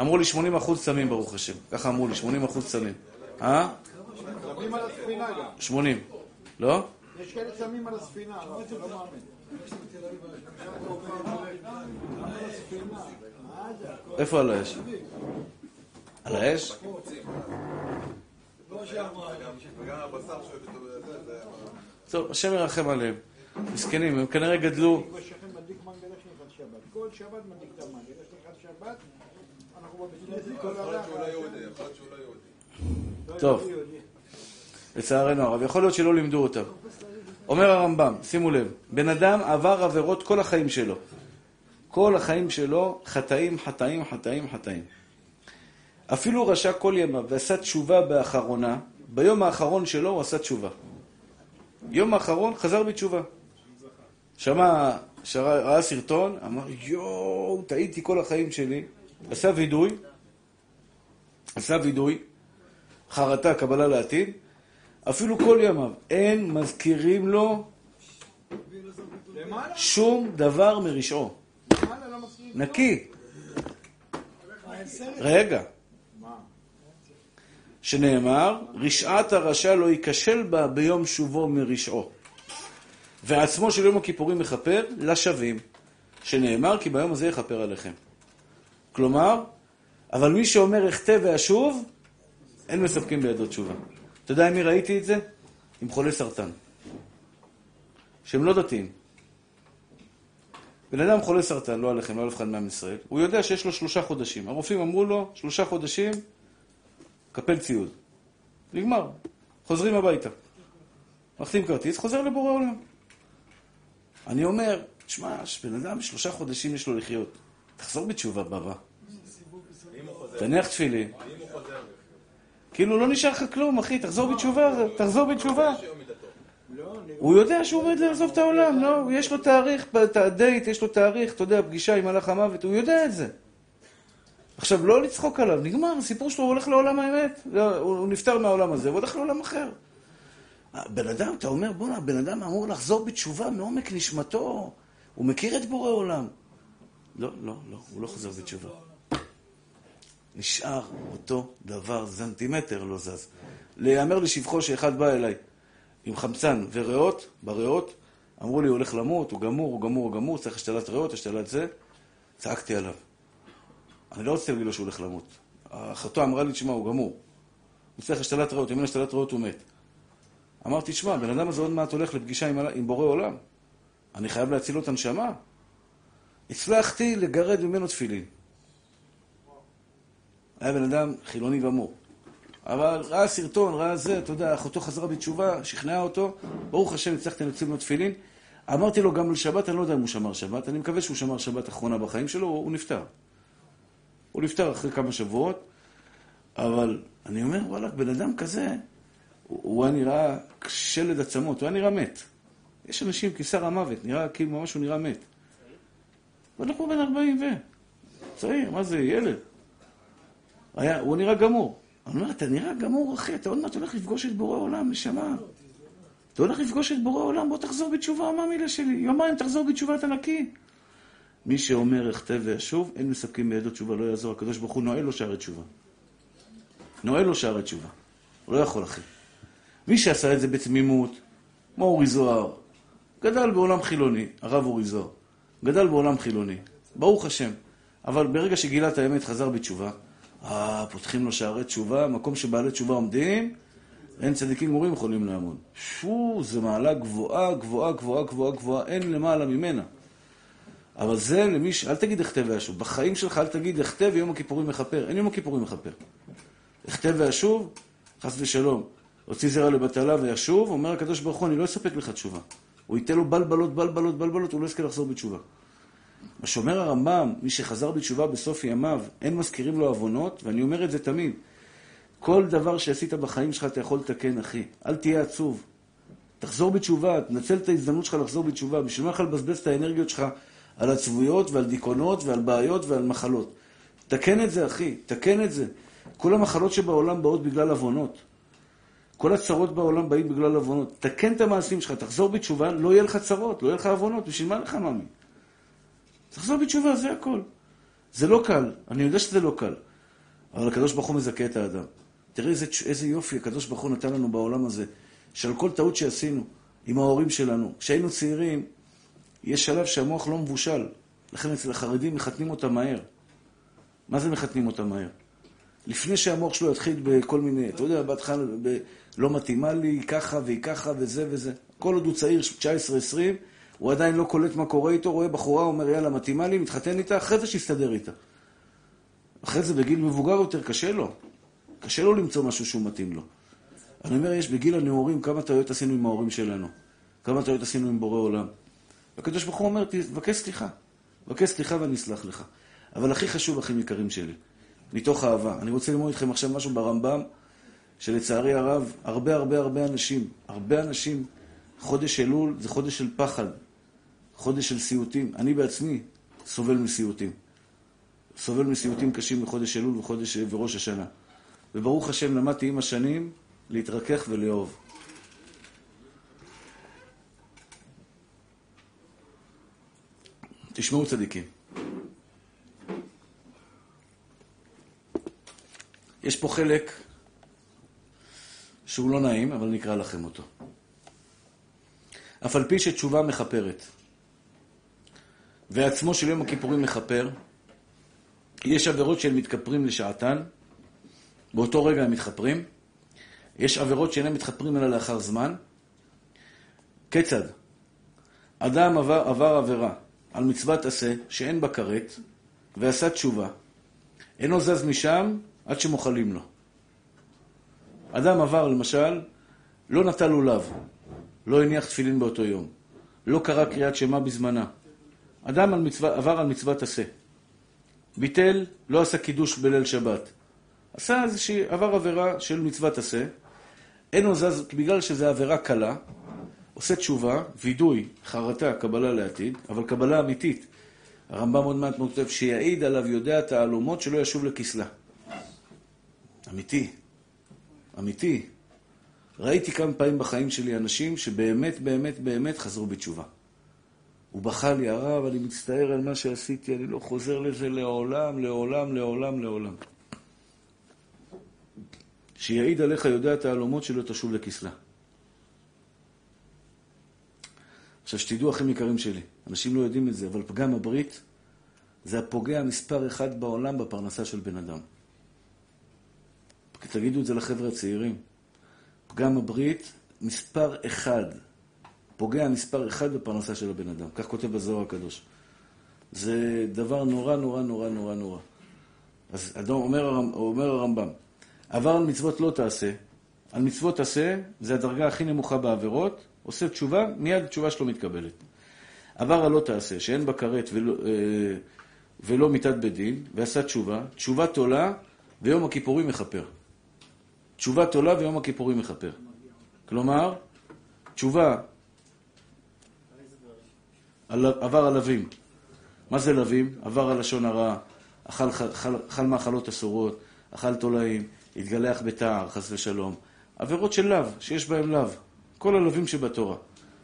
אמרו לי 80 אחוז צמים, ברוך השם. ככה אמרו לי, 80 אחוז צמים. אה? צמים על הספינה גם. 80. לא? יש כאלה צמים על הספינה, אבל לא מאמין. איפה על האש? על האש? טוב, השם ירחם עליהם. מסכנים, הם כנראה גדלו... טוב. לצערנו הרב. יכול להיות שלא לימדו אותם. אומר הרמב"ם, שימו לב, בן אדם עבר עבירות כל החיים שלו. כל החיים שלו חטאים, חטאים, חטאים, חטאים. אפילו רשע כל ימיו ועשה תשובה באחרונה, ביום האחרון שלו הוא עשה תשובה. יום האחרון חזר בתשובה. שמע, ראה סרטון, אמר, יואו, טעיתי כל החיים שלי. עשה וידוי, עשה וידוי, חרטה, קבלה לעתיד, אפילו כל ימיו. אין מזכירים לו? שום דבר מרשעו. נקי. רגע. שנאמר, רשעת הרשע לא ייכשל בה ביום שובו מרשעו. ועצמו של יום הכיפורים מכפר לשווים, שנאמר כי ביום הזה יכפר עליכם. כלומר, אבל מי שאומר אחטא ואשוב, אין מספקים בידו תשובה. אתה יודע עם מי ראיתי את זה? עם חולי סרטן. שהם לא דתיים. בן אדם חולה סרטן, לא עליכם, לא על אף אחד מעם ישראל, הוא יודע שיש לו שלושה חודשים. הרופאים אמרו לו, שלושה חודשים, קפל ציוד. נגמר. חוזרים הביתה. מחתים כרטיס, חוזר לבורא עולם. אני אומר, תשמע, בן אדם שלושה חודשים יש לו לחיות. תחזור בתשובה, בבא. תניח תפילין. כאילו לא נשאר לך כלום, אחי, תחזור בתשובה, תחזור בתשובה. הוא יודע שהוא עומד לעזוב את העולם, לא? יש לו תאריך, את הדייט, יש לו תאריך, אתה יודע, פגישה עם מלאך המוות, הוא יודע את זה. עכשיו, לא לצחוק עליו, נגמר, הסיפור שלו, הולך לעולם האמת. לא, הוא נפטר מהעולם הזה, הוא הולך לעולם אחר. בן אדם, אתה אומר, בואנה, בן אדם אמור לחזור בתשובה מעומק נשמתו. הוא מכיר את בורא עולם. לא, לא, לא, הוא לא חוזר בתשובה. נשאר אותו דבר, סנטימטר לא זז. להיאמר לשבחו שאחד בא אליי עם חמצן וריאות, בריאות, אמרו לי, הוא הולך למות, הוא גמור, הוא גמור, הוא גמור, צריך השתלת ריאות, השתלת זה. צעקתי עליו. אני לא רציתי להגיד לו שהוא הולך למות. אחותו אמרה לי, תשמע, הוא גמור. הוא צריך השתלת ריאות, אם אין השתלת ריאות הוא מת. אמרתי, תשמע, בן אדם הזה עוד מעט הולך לפגישה עם, עם בורא עולם. אני חייב להציל לו את הנשמה. הצלחתי לגרד ממנו תפילין. היה בן אדם חילוני גמור. אבל ראה סרטון, ראה זה, אתה יודע, אחותו חזרה בתשובה, שכנעה אותו, ברוך השם, הצלחתי להציל לו תפילין. אמרתי לו גם לשבת, אני לא יודע אם הוא שמר שבת, אני מקווה שהוא שמר שבת אחרונה בחיים שלו, הוא נפטר. הוא נפטר אחרי כמה שבועות, אבל אני אומר, וואלה, בן אדם כזה, הוא, הוא היה נראה שלד עצמות, הוא היה נראה מת. יש אנשים, כיסר המוות, נראה כאילו ממש הוא נראה מת. ואנחנו בן 40 ו... צעיר, מה זה, ילד. היה, הוא נראה גמור. אני אומר, אתה נראה גמור, אחי, אתה עוד מעט הולך לפגוש את בורא עולם, נשמה. אתה הולך לפגוש את בורא עולם, בוא תחזור בתשובה, מה המילה שלי? יומיים תחזור בתשובה, אתה נקי. מי שאומר אכתב ואשוב, אין מספקים בידו תשובה, לא יעזור. הקדוש ברוך הוא נועל לו שערי תשובה. נועל לו שערי תשובה. הוא לא יכול, אחי. מי שעשה את זה בתמימות, כמו אורי זוהר, גדל בעולם חילוני, הרב אורי זוהר, גדל בעולם חילוני, ברוך השם. אבל ברגע שגילה את האמת, חזר בתשובה, אה, פותחים לו שערי תשובה, מקום שבעלי תשובה עומדים, אין צדיקים גמורים יכולים לעמוד. שו, זו מעלה גבוהה, גבוהה, גבוהה, גבוהה, גבוהה, אין למעלה ממנה. אבל זה למי ש... אל תגיד אכתב ואשוב. בחיים שלך אל תגיד אכתב ויום הכיפורים מכפר. אין יום הכיפורים מכפר. אכתב ואשוב, חס ושלום. הוציא זרע לבטלה וישוב, אומר הקדוש ברוך הוא, אני לא אספק לך תשובה. הוא ייתן לו בלבלות, בלבלות, בלבלות, הוא לא יזכה לחזור בתשובה. מה שאומר הרמב"ם, מי שחזר בתשובה בסוף ימיו, אין מזכירים לו עוונות, ואני אומר את זה תמיד. כל דבר שעשית בחיים שלך אתה יכול לתקן, אחי. אל תהיה עצוב. תחזור בתשובה, תנצל את ההזדמנות שלך לחזור בתשובה. בשביל מה לך לבזבז את האנרגיות שלך על עצבויות ועל דיכאונות ועל בעיות ועל מחלות? תקן את זה, אחי, תקן את זה. כל המחלות שבעולם באות בגלל עוונות. כל הצרות בעולם באים בגלל עוונות. תקן את המעשים שלך, תחזור בתשובה, לא יהיה לך צרות, לא יהיה לך עוונות. בשביל מה לך, מאמי? תחזור בתשובה, זה הכל. זה לא קל, אני יודע שזה לא קל, אבל הקדוש ברוך הוא מזכה את האדם. תראה איזה, איזה יופי הקדוש ברוך הוא נתן לנו בעולם הזה, שעל כל טעות שעשינו עם ההורים שלנו, כשהיינו צעירים, יש שלב שהמוח לא מבושל, לכן אצל החרדים מחתנים אותם מהר. מה זה מחתנים אותם מהר? לפני שהמוח שלו יתחיל בכל מיני, אתה יודע, בהתחלה לא מתאימה לי, ככה והיא ככה וזה וזה. כל עוד הוא צעיר, 19-20, הוא עדיין לא קולט מה קורה איתו, רואה בחורה, אומר יאללה, מתאימה לי, מתחתן איתה, אחרי זה שיסתדר איתה. אחרי זה בגיל מבוגר יותר קשה לו. קשה לו למצוא משהו שהוא מתאים לו. אני אומר, יש בגיל הנעורים כמה טעויות עשינו עם ההורים שלנו. כמה טעויות עשינו עם בורא עולם. הקדוש ברוך הוא אומר, תבקש סליחה. תבקש סליחה ואני אסלח לך. אבל הכי חשוב, אחים יקרים שלי, מתוך אהבה. אני רוצה ללמוד איתכם עכשיו משהו ברמב"ם, שלצערי הרב, הרבה הרבה הרבה אנשים, הרבה אנשים, חודש אלול זה חודש של פחד, חודש של סיוטים. אני בעצמי סובל מסיוטים. סובל מסיוטים קשים בחודש אלול וחודש וראש השנה. וברוך השם למדתי עם השנים להתרכך ולאהוב. תשמעו צדיקים. יש פה חלק שהוא לא נעים, אבל נקרא לכם אותו. אף על פי שתשובה מכפרת, ועצמו של יום הכיפורים מכפר, יש עבירות שהם מתכפרים לשעתן, באותו רגע הם מתכפרים. יש עבירות שאינם מתכפרים אלא לאחר זמן. כיצד? אדם עבר, עבר עבירה על מצוות עשה שאין בה כרת, ועשה תשובה. אינו זז משם עד שמוחלים לו. אדם עבר, למשל, לא נטל לולב, לא הניח תפילין באותו יום, לא קרא קריאת שמע בזמנה. אדם על מצווה, עבר על מצוות עשה. ביטל, לא עשה קידוש בליל שבת. עשה איזושהי, עבר עבירה של מצוות עשה, אין לו זז, בגלל שזו עבירה קלה, עושה תשובה, וידוי, חרטה, קבלה לעתיד, אבל קבלה אמיתית. הרמב"ם עוד מעט כותב שיעיד עליו יודע תעלומות שלא ישוב לכסלה. אמיתי, אמיתי. ראיתי כמה פעמים בחיים שלי אנשים שבאמת, באמת, באמת חזרו בתשובה. הוא בכה לי, הרב, אני מצטער על מה שעשיתי, אני לא חוזר לזה לעולם, לעולם, לעולם, לעולם. שיעיד עליך יודע תעלומות שלא תשוב לכסלה. עכשיו, שתדעו, אחים יקרים שלי, אנשים לא יודעים את זה, אבל פגם הברית זה הפוגע מספר אחד בעולם בפרנסה של בן אדם. תגידו את זה לחבר'ה הצעירים. פגם הברית, מספר אחד, פוגע מספר אחד בפרנסה של הבן אדם. כך כותב בזוהר הקדוש. זה דבר נורא נורא נורא נורא נורא. אז אדום, אומר, אומר הרמב"ם, עבר על מצוות לא תעשה, על מצוות תעשה, זה הדרגה הכי נמוכה בעבירות, עושה תשובה, מיד התשובה שלו מתקבלת. עבר על לא תעשה, שאין בה כרת ולא, אה, ולא מיתת בית דין, ועשה תשובה, תשובה תולה ויום הכיפורים מכפר. תשובה תולה ויום הכיפורים מכפר. כלומר, תשובה עבר על לווים. מה זה לווים? עבר על לשון הרע, אכל, אכל, אכל מאכלות אסורות, אכל תולעים, התגלח בתער, חס ושלום. עבירות של לאו, שיש בהן לאו. כל הלווים שבתורה.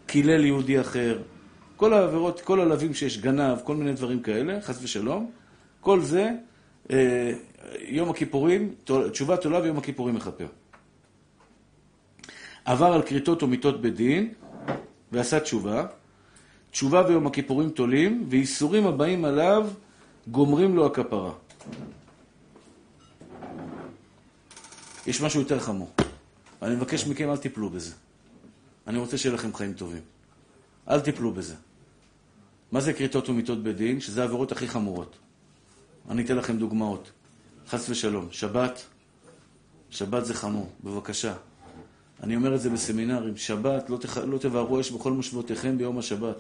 קילל יהודי אחר, כל העבירות, כל הלווים שיש, גנב, כל מיני דברים כאלה, חס ושלום. כל זה, אה, יום הכיפורים, תשובה תולה ויום הכיפורים מכפר. עבר על כריתות ומיתות בדין, ועשה תשובה. תשובה ויום הכיפורים תולים, ואיסורים הבאים עליו גומרים לו הכפרה. יש משהו יותר חמור. אני מבקש מכם, אל תיפלו בזה. אני רוצה שיהיה לכם חיים טובים. אל תיפלו בזה. מה זה כריתות ומיתות בדין? שזה העבירות הכי חמורות. אני אתן לכם דוגמאות. חס ושלום. שבת, שבת זה חמור, בבקשה. אני אומר את זה בסמינרים. שבת, לא, תח... לא תבערו אש בכל מושבותיכם ביום השבת.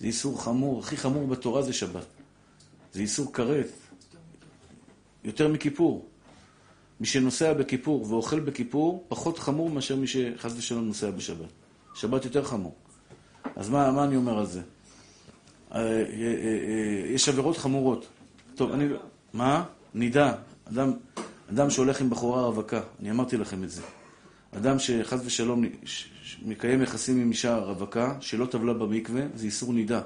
זה איסור חמור, הכי חמור בתורה זה שבת. זה איסור כרת. יותר מכיפור. מי שנוסע בכיפור ואוכל בכיפור, פחות חמור מאשר מי שחס ושלום נוסע בשבת. שבת יותר חמור. אז מה, מה אני אומר על זה? אה, אה, אה, יש עבירות חמורות. טוב, אני... מה? נידה. אדם, אדם שהולך עם בחורה רווקה, אני אמרתי לכם את זה. אדם שחס ושלום מקיים יחסים עם אישה רווקה, שלא טבלה במקווה, זה איסור נידה.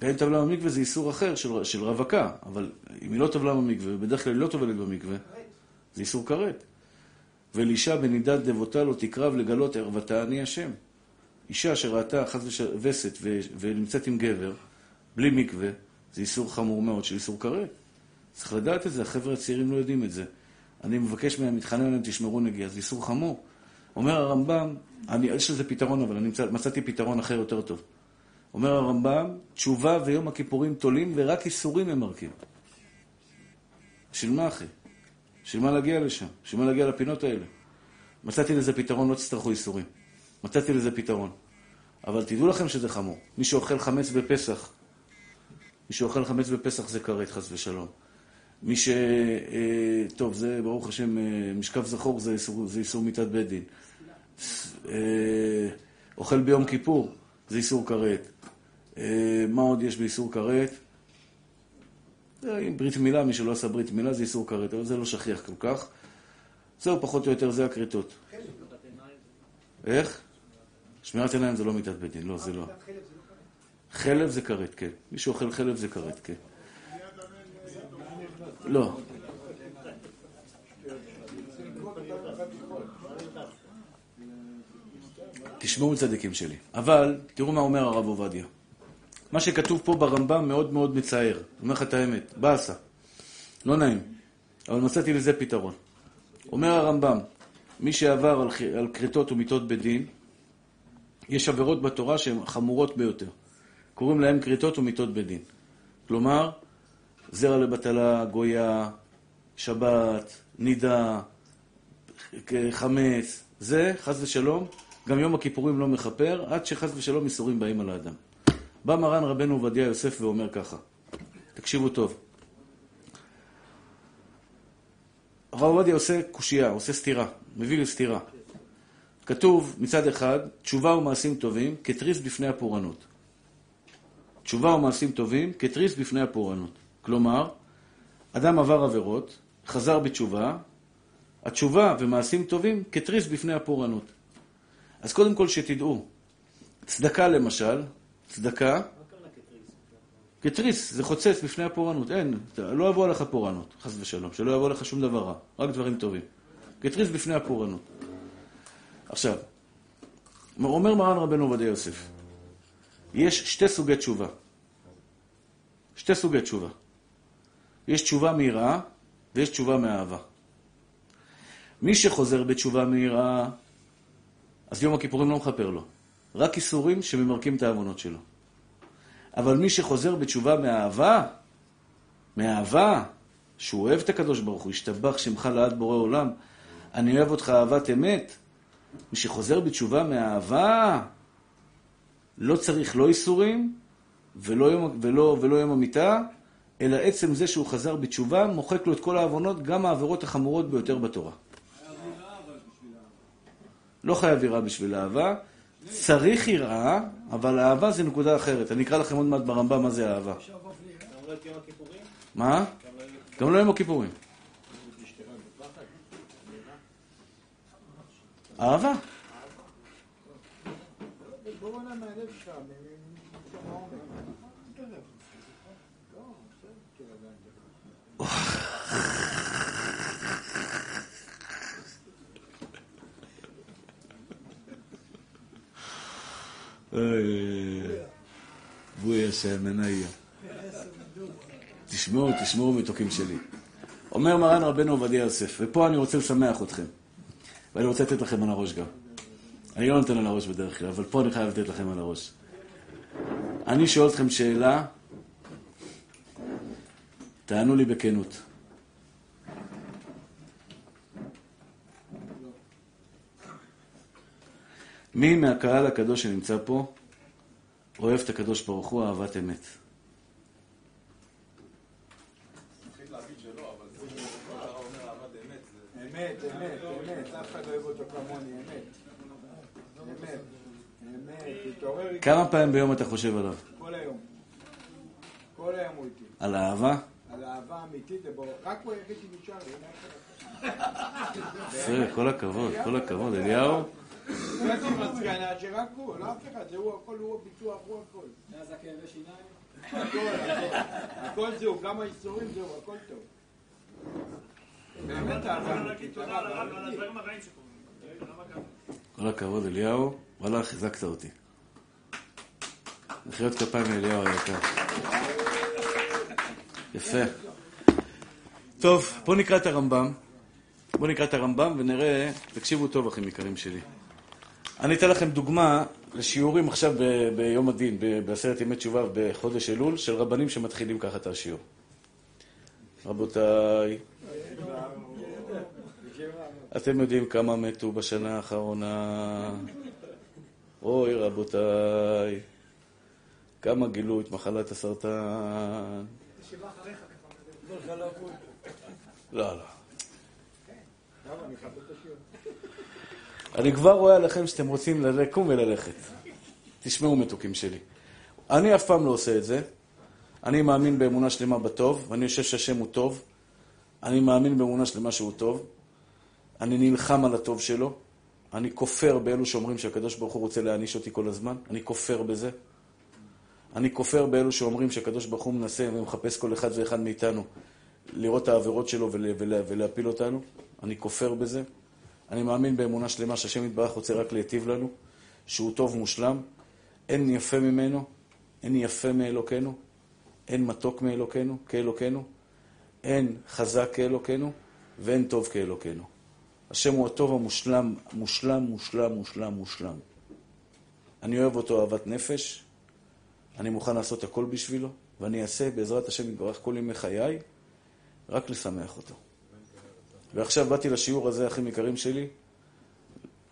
ואין טבלה במקווה זה איסור אחר של, של רווקה, אבל אם היא לא טבלה במקווה, ובדרך כלל היא לא טובלת במקווה, זה איסור כרת. ולאישה בנידת דבותה לא תקרב לגלות ערוותה אני השם. אישה שראתה חס ושלווסת ונמצאת עם גבר, בלי מקווה, זה איסור חמור מאוד של איסור כרת. צריך לדעת את זה, החבר'ה הצעירים לא יודעים את זה. אני מבקש מהם, מתחנן עליהם, תשמרו נגיעה, זה איסור חמור. אומר הרמב"ם, אני, יש לזה פתרון, אבל אני מצא, מצאתי פתרון אחר יותר טוב. אומר הרמב"ם, תשובה ויום הכיפורים תולים ורק איסורים הם מרכיב. בשביל מה, אחי? בשביל מה להגיע לשם? בשביל מה להגיע לפינות האלה? מצאתי לזה פתרון, לא תצטרכו איסורים. מצאתי לזה פתרון. אבל תדעו לכם שזה חמור. מי שאוכל חמץ בפסח, מי שאוכל חמץ בפסח זה כרת, חס ושלום. מי ש... אה, טוב, זה ברוך השם, אה, משכב זכור זה איסור, זה איסור מיתת בית דין. אה, אוכל ביום כיפור זה איסור כרת. מה עוד יש באיסור כרת? ברית מילה, מי שלא עשה ברית מילה זה איסור כרת, אבל זה לא שכיח כל כך. זהו, פחות או יותר, זה הכריתות. איך? שמירת עיניים זה לא מיתת בית דין, לא, זה לא. חלב זה כרת, כן. מי שאוכל חלב זה כרת, כן. לא. תשמעו צדיקים שלי. אבל, תראו מה אומר הרב עובדיה. מה שכתוב פה ברמב"ם מאוד מאוד מצער. אומר לך את האמת, באסה. לא נעים. אבל מצאתי לזה פתרון. אומר הרמב"ם, מי שעבר על, על כריתות ומיתות בדין, יש עבירות בתורה שהן חמורות ביותר. קוראים להן כריתות ומיתות בדין. כלומר, זרע לבטלה, גויה, שבת, נידה, חמץ, זה, חס ושלום, גם יום הכיפורים לא מכפר, עד שחס ושלום איסורים באים על האדם. בא מרן רבנו עובדיה יוסף ואומר ככה, תקשיבו טוב. הרב עובדיה עושה קושייה, עושה סתירה, מביא לסתירה. כתוב מצד אחד, תשובה ומעשים טובים כתריס בפני הפורענות. תשובה ומעשים טובים כתריס בפני הפורענות. כלומר, אדם עבר עבירות, חזר בתשובה, התשובה ומעשים טובים כתריס בפני הפורענות. אז קודם כל שתדעו, צדקה למשל, צדקה, כתריס, זה חוצץ בפני הפורענות. אין, לא יבוא עליך פורענות, חס ושלום. שלא יבוא עליך שום דבר רע, רק דברים טובים. כתריס בפני הפורענות. עכשיו, אומר מרן רבנו עובדיה יוסף, יש שתי סוגי תשובה. שתי סוגי תשובה. יש תשובה מיראה ויש תשובה מאהבה. מי שחוזר בתשובה מיראה, אז יום הכיפורים לא מכפר לו. רק איסורים שממרקים את העוונות שלו. אבל מי שחוזר בתשובה מאהבה, מאהבה, שהוא אוהב את הקדוש ברוך הוא, השתבח שמך לעד בורא עולם, אני אוהב אותך אהבת אמת. מי שחוזר בתשובה מאהבה, לא צריך לא איסורים ולא יום, ולא, ולא יום המיטה, אלא עצם זה שהוא חזר בתשובה, מוחק לו את כל העוונות, גם העבירות החמורות ביותר בתורה. לא חייב יראה בשביל אהבה. צריך יראה, אבל אהבה זה נקודה אחרת. אני אקרא לכם עוד מעט ברמב"ם מה זה אהבה. מה? גם לא יום הכיפורים. אהבה. בואנה מהלב שלך, ממקום העומק. לא, בסדר, בואי השם, מניה. תשמעו, תשמעו מתוקים שלי. אומר מרן רבנו עובדיה יוסף, ופה אני רוצה לשמח אתכם. ואני רוצה לתת לכם על הראש גם. אני לא נותן על הראש בדרך כלל, אבל פה אני חייב לתת לכם על הראש. אני שואל אתכם שאלה, תענו לי בכנות. מי מהקהל הקדוש שנמצא פה אוהב את הקדוש ברוך הוא אהבת אמת? אמת, אמת, אמת, אף אחד לא אוהב אותו כמוני, אמת. אמת, אמת, תתעורר איתי כמה פעמים ביום אתה חושב עליו? כל היום. כל היום הוא איתי. על אהבה? על אהבה אמיתית, ברור. רק הוא היחיד שנשאר כל הכבוד, כל הכבוד. אליהו? הגעתי למסקנה שרק הוא, לא אף אחד, זה הוא הכל, הוא הביטוח, הוא הכל. מאז הכאבי שיניים? הכל, הכל. הכל זהו, גם האיסורים זהו, הכל טוב. באמת אהבה? כל הכבוד, אליהו. וואלה, חיזקת אותי. מחיאות כפיים לאליהו היקר. יפה. טוב, בואו נקרא את הרמב"ם. בואו נקרא את הרמב"ם ונראה, תקשיבו טוב, אחים יקרים שלי. אני אתן לכם דוגמה לשיעורים עכשיו ב- ביום הדין, ב- בעשרת ימי תשובה בחודש אלול, של רבנים שמתחילים ככה את השיעור. רבותיי, אתם יודעים כמה מתו בשנה האחרונה? אוי, רבותיי, כמה גילו את מחלת הסרטן? לא, לא. מכבד את השיעור. אני כבר רואה עליכם שאתם רוצים לקום וללכת. תשמעו מתוקים שלי. אני אף פעם לא עושה את זה. אני מאמין באמונה שלמה בטוב, ואני חושב שהשם הוא טוב. אני מאמין באמונה שלמה שהוא טוב. אני נלחם על הטוב שלו. אני כופר באלו שאומרים שהקדוש ברוך הוא רוצה להעניש אותי כל הזמן. אני כופר בזה. אני כופר באלו שאומרים שהקדוש ברוך הוא מנסה ומחפש כל אחד ואחד מאיתנו לראות את העבירות שלו ולה, ולה, ולהפיל אותנו. אני כופר בזה. אני מאמין באמונה שלמה שהשם יתברך רוצה רק להיטיב לנו, שהוא טוב ומושלם, אין יפה ממנו, אין יפה מאלוקינו, אין מתוק מאלוקינו, כאלוקינו, אין חזק כאלוקינו, ואין טוב כאלוקינו. השם הוא הטוב המושלם, מושלם, מושלם, מושלם, מושלם. אני אוהב אותו אהבת נפש, אני מוכן לעשות הכל בשבילו, ואני אעשה בעזרת השם יתברך כל ימי חיי, רק לשמח אותו. ועכשיו באתי לשיעור הזה, אחים יקרים שלי,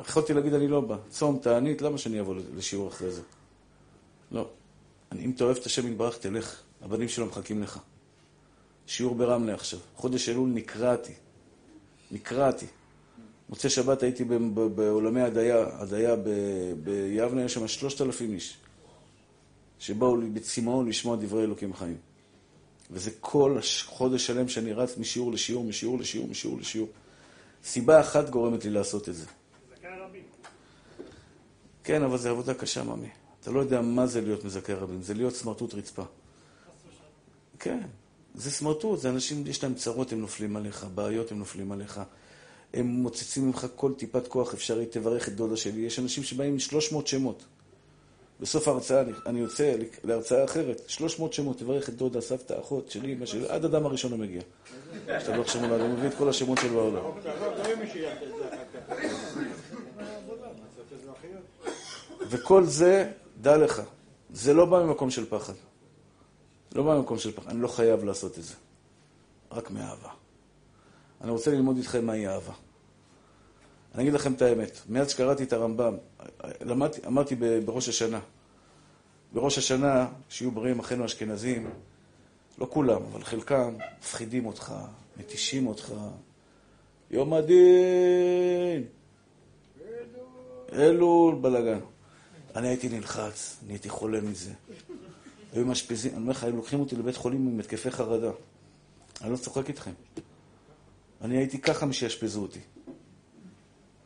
יכולתי להגיד אני לא בא. צום, תענית, למה שאני אבוא לשיעור אחרי זה? לא. אני, אם אתה אוהב את השם יתברך, תלך. הבנים שלו מחכים לך. שיעור ברמלה עכשיו. חודש אלול נקרעתי. נקרעתי. מוצאי שבת הייתי בעולמי הדיה, הדיה ביבנה, יש שם שלושת אלפים איש, שבאו בצמאון לשמוע דברי אלוקים חיים. וזה כל חודש שלם שאני רץ משיעור לשיעור, משיעור לשיעור, משיעור לשיעור. סיבה אחת גורמת לי לעשות את זה. כן, אבל זו עבודה קשה, ממי. אתה לא יודע מה זה להיות מזכה רבים, זה להיות סמרטוט רצפה. כן, זה סמרטוט, זה אנשים, יש להם צרות, הם נופלים עליך, בעיות, הם נופלים עליך. הם מוצצים ממך כל טיפת כוח אפשרית, תברך את דודה שלי. יש אנשים שבאים עם 300 שמות. בסוף ההרצאה, אני, אני יוצא להרצאה אחרת, 300 שמות, תברך את דודה, סבתא, אחות שלי, אמא שלי, עד אדם הראשון המגיע. השתבח שמו לעד, הוא מביא את כל השמות שלו בעולם. וכל זה, דע לך, זה לא בא ממקום של פחד. לא בא ממקום של פחד. אני לא חייב לעשות את זה. רק מאהבה. אני רוצה ללמוד איתכם מהי אהבה. אני אגיד לכם את האמת. מאז שקראתי את הרמב"ם, למדתי, אמרתי בראש השנה. בראש השנה, שיהיו בריאים אחינו אשכנזים, לא כולם, אבל חלקם מפחידים אותך, מתישים אותך. יום הדין! אלול בלאגן. אני הייתי נלחץ, נהייתי חולה מזה. היו מאשפזים, אני אומר לך, היו לוקחים אותי לבית חולים עם התקפי חרדה. אני לא צוחק איתכם. אני הייתי ככה משיאשפזו אותי.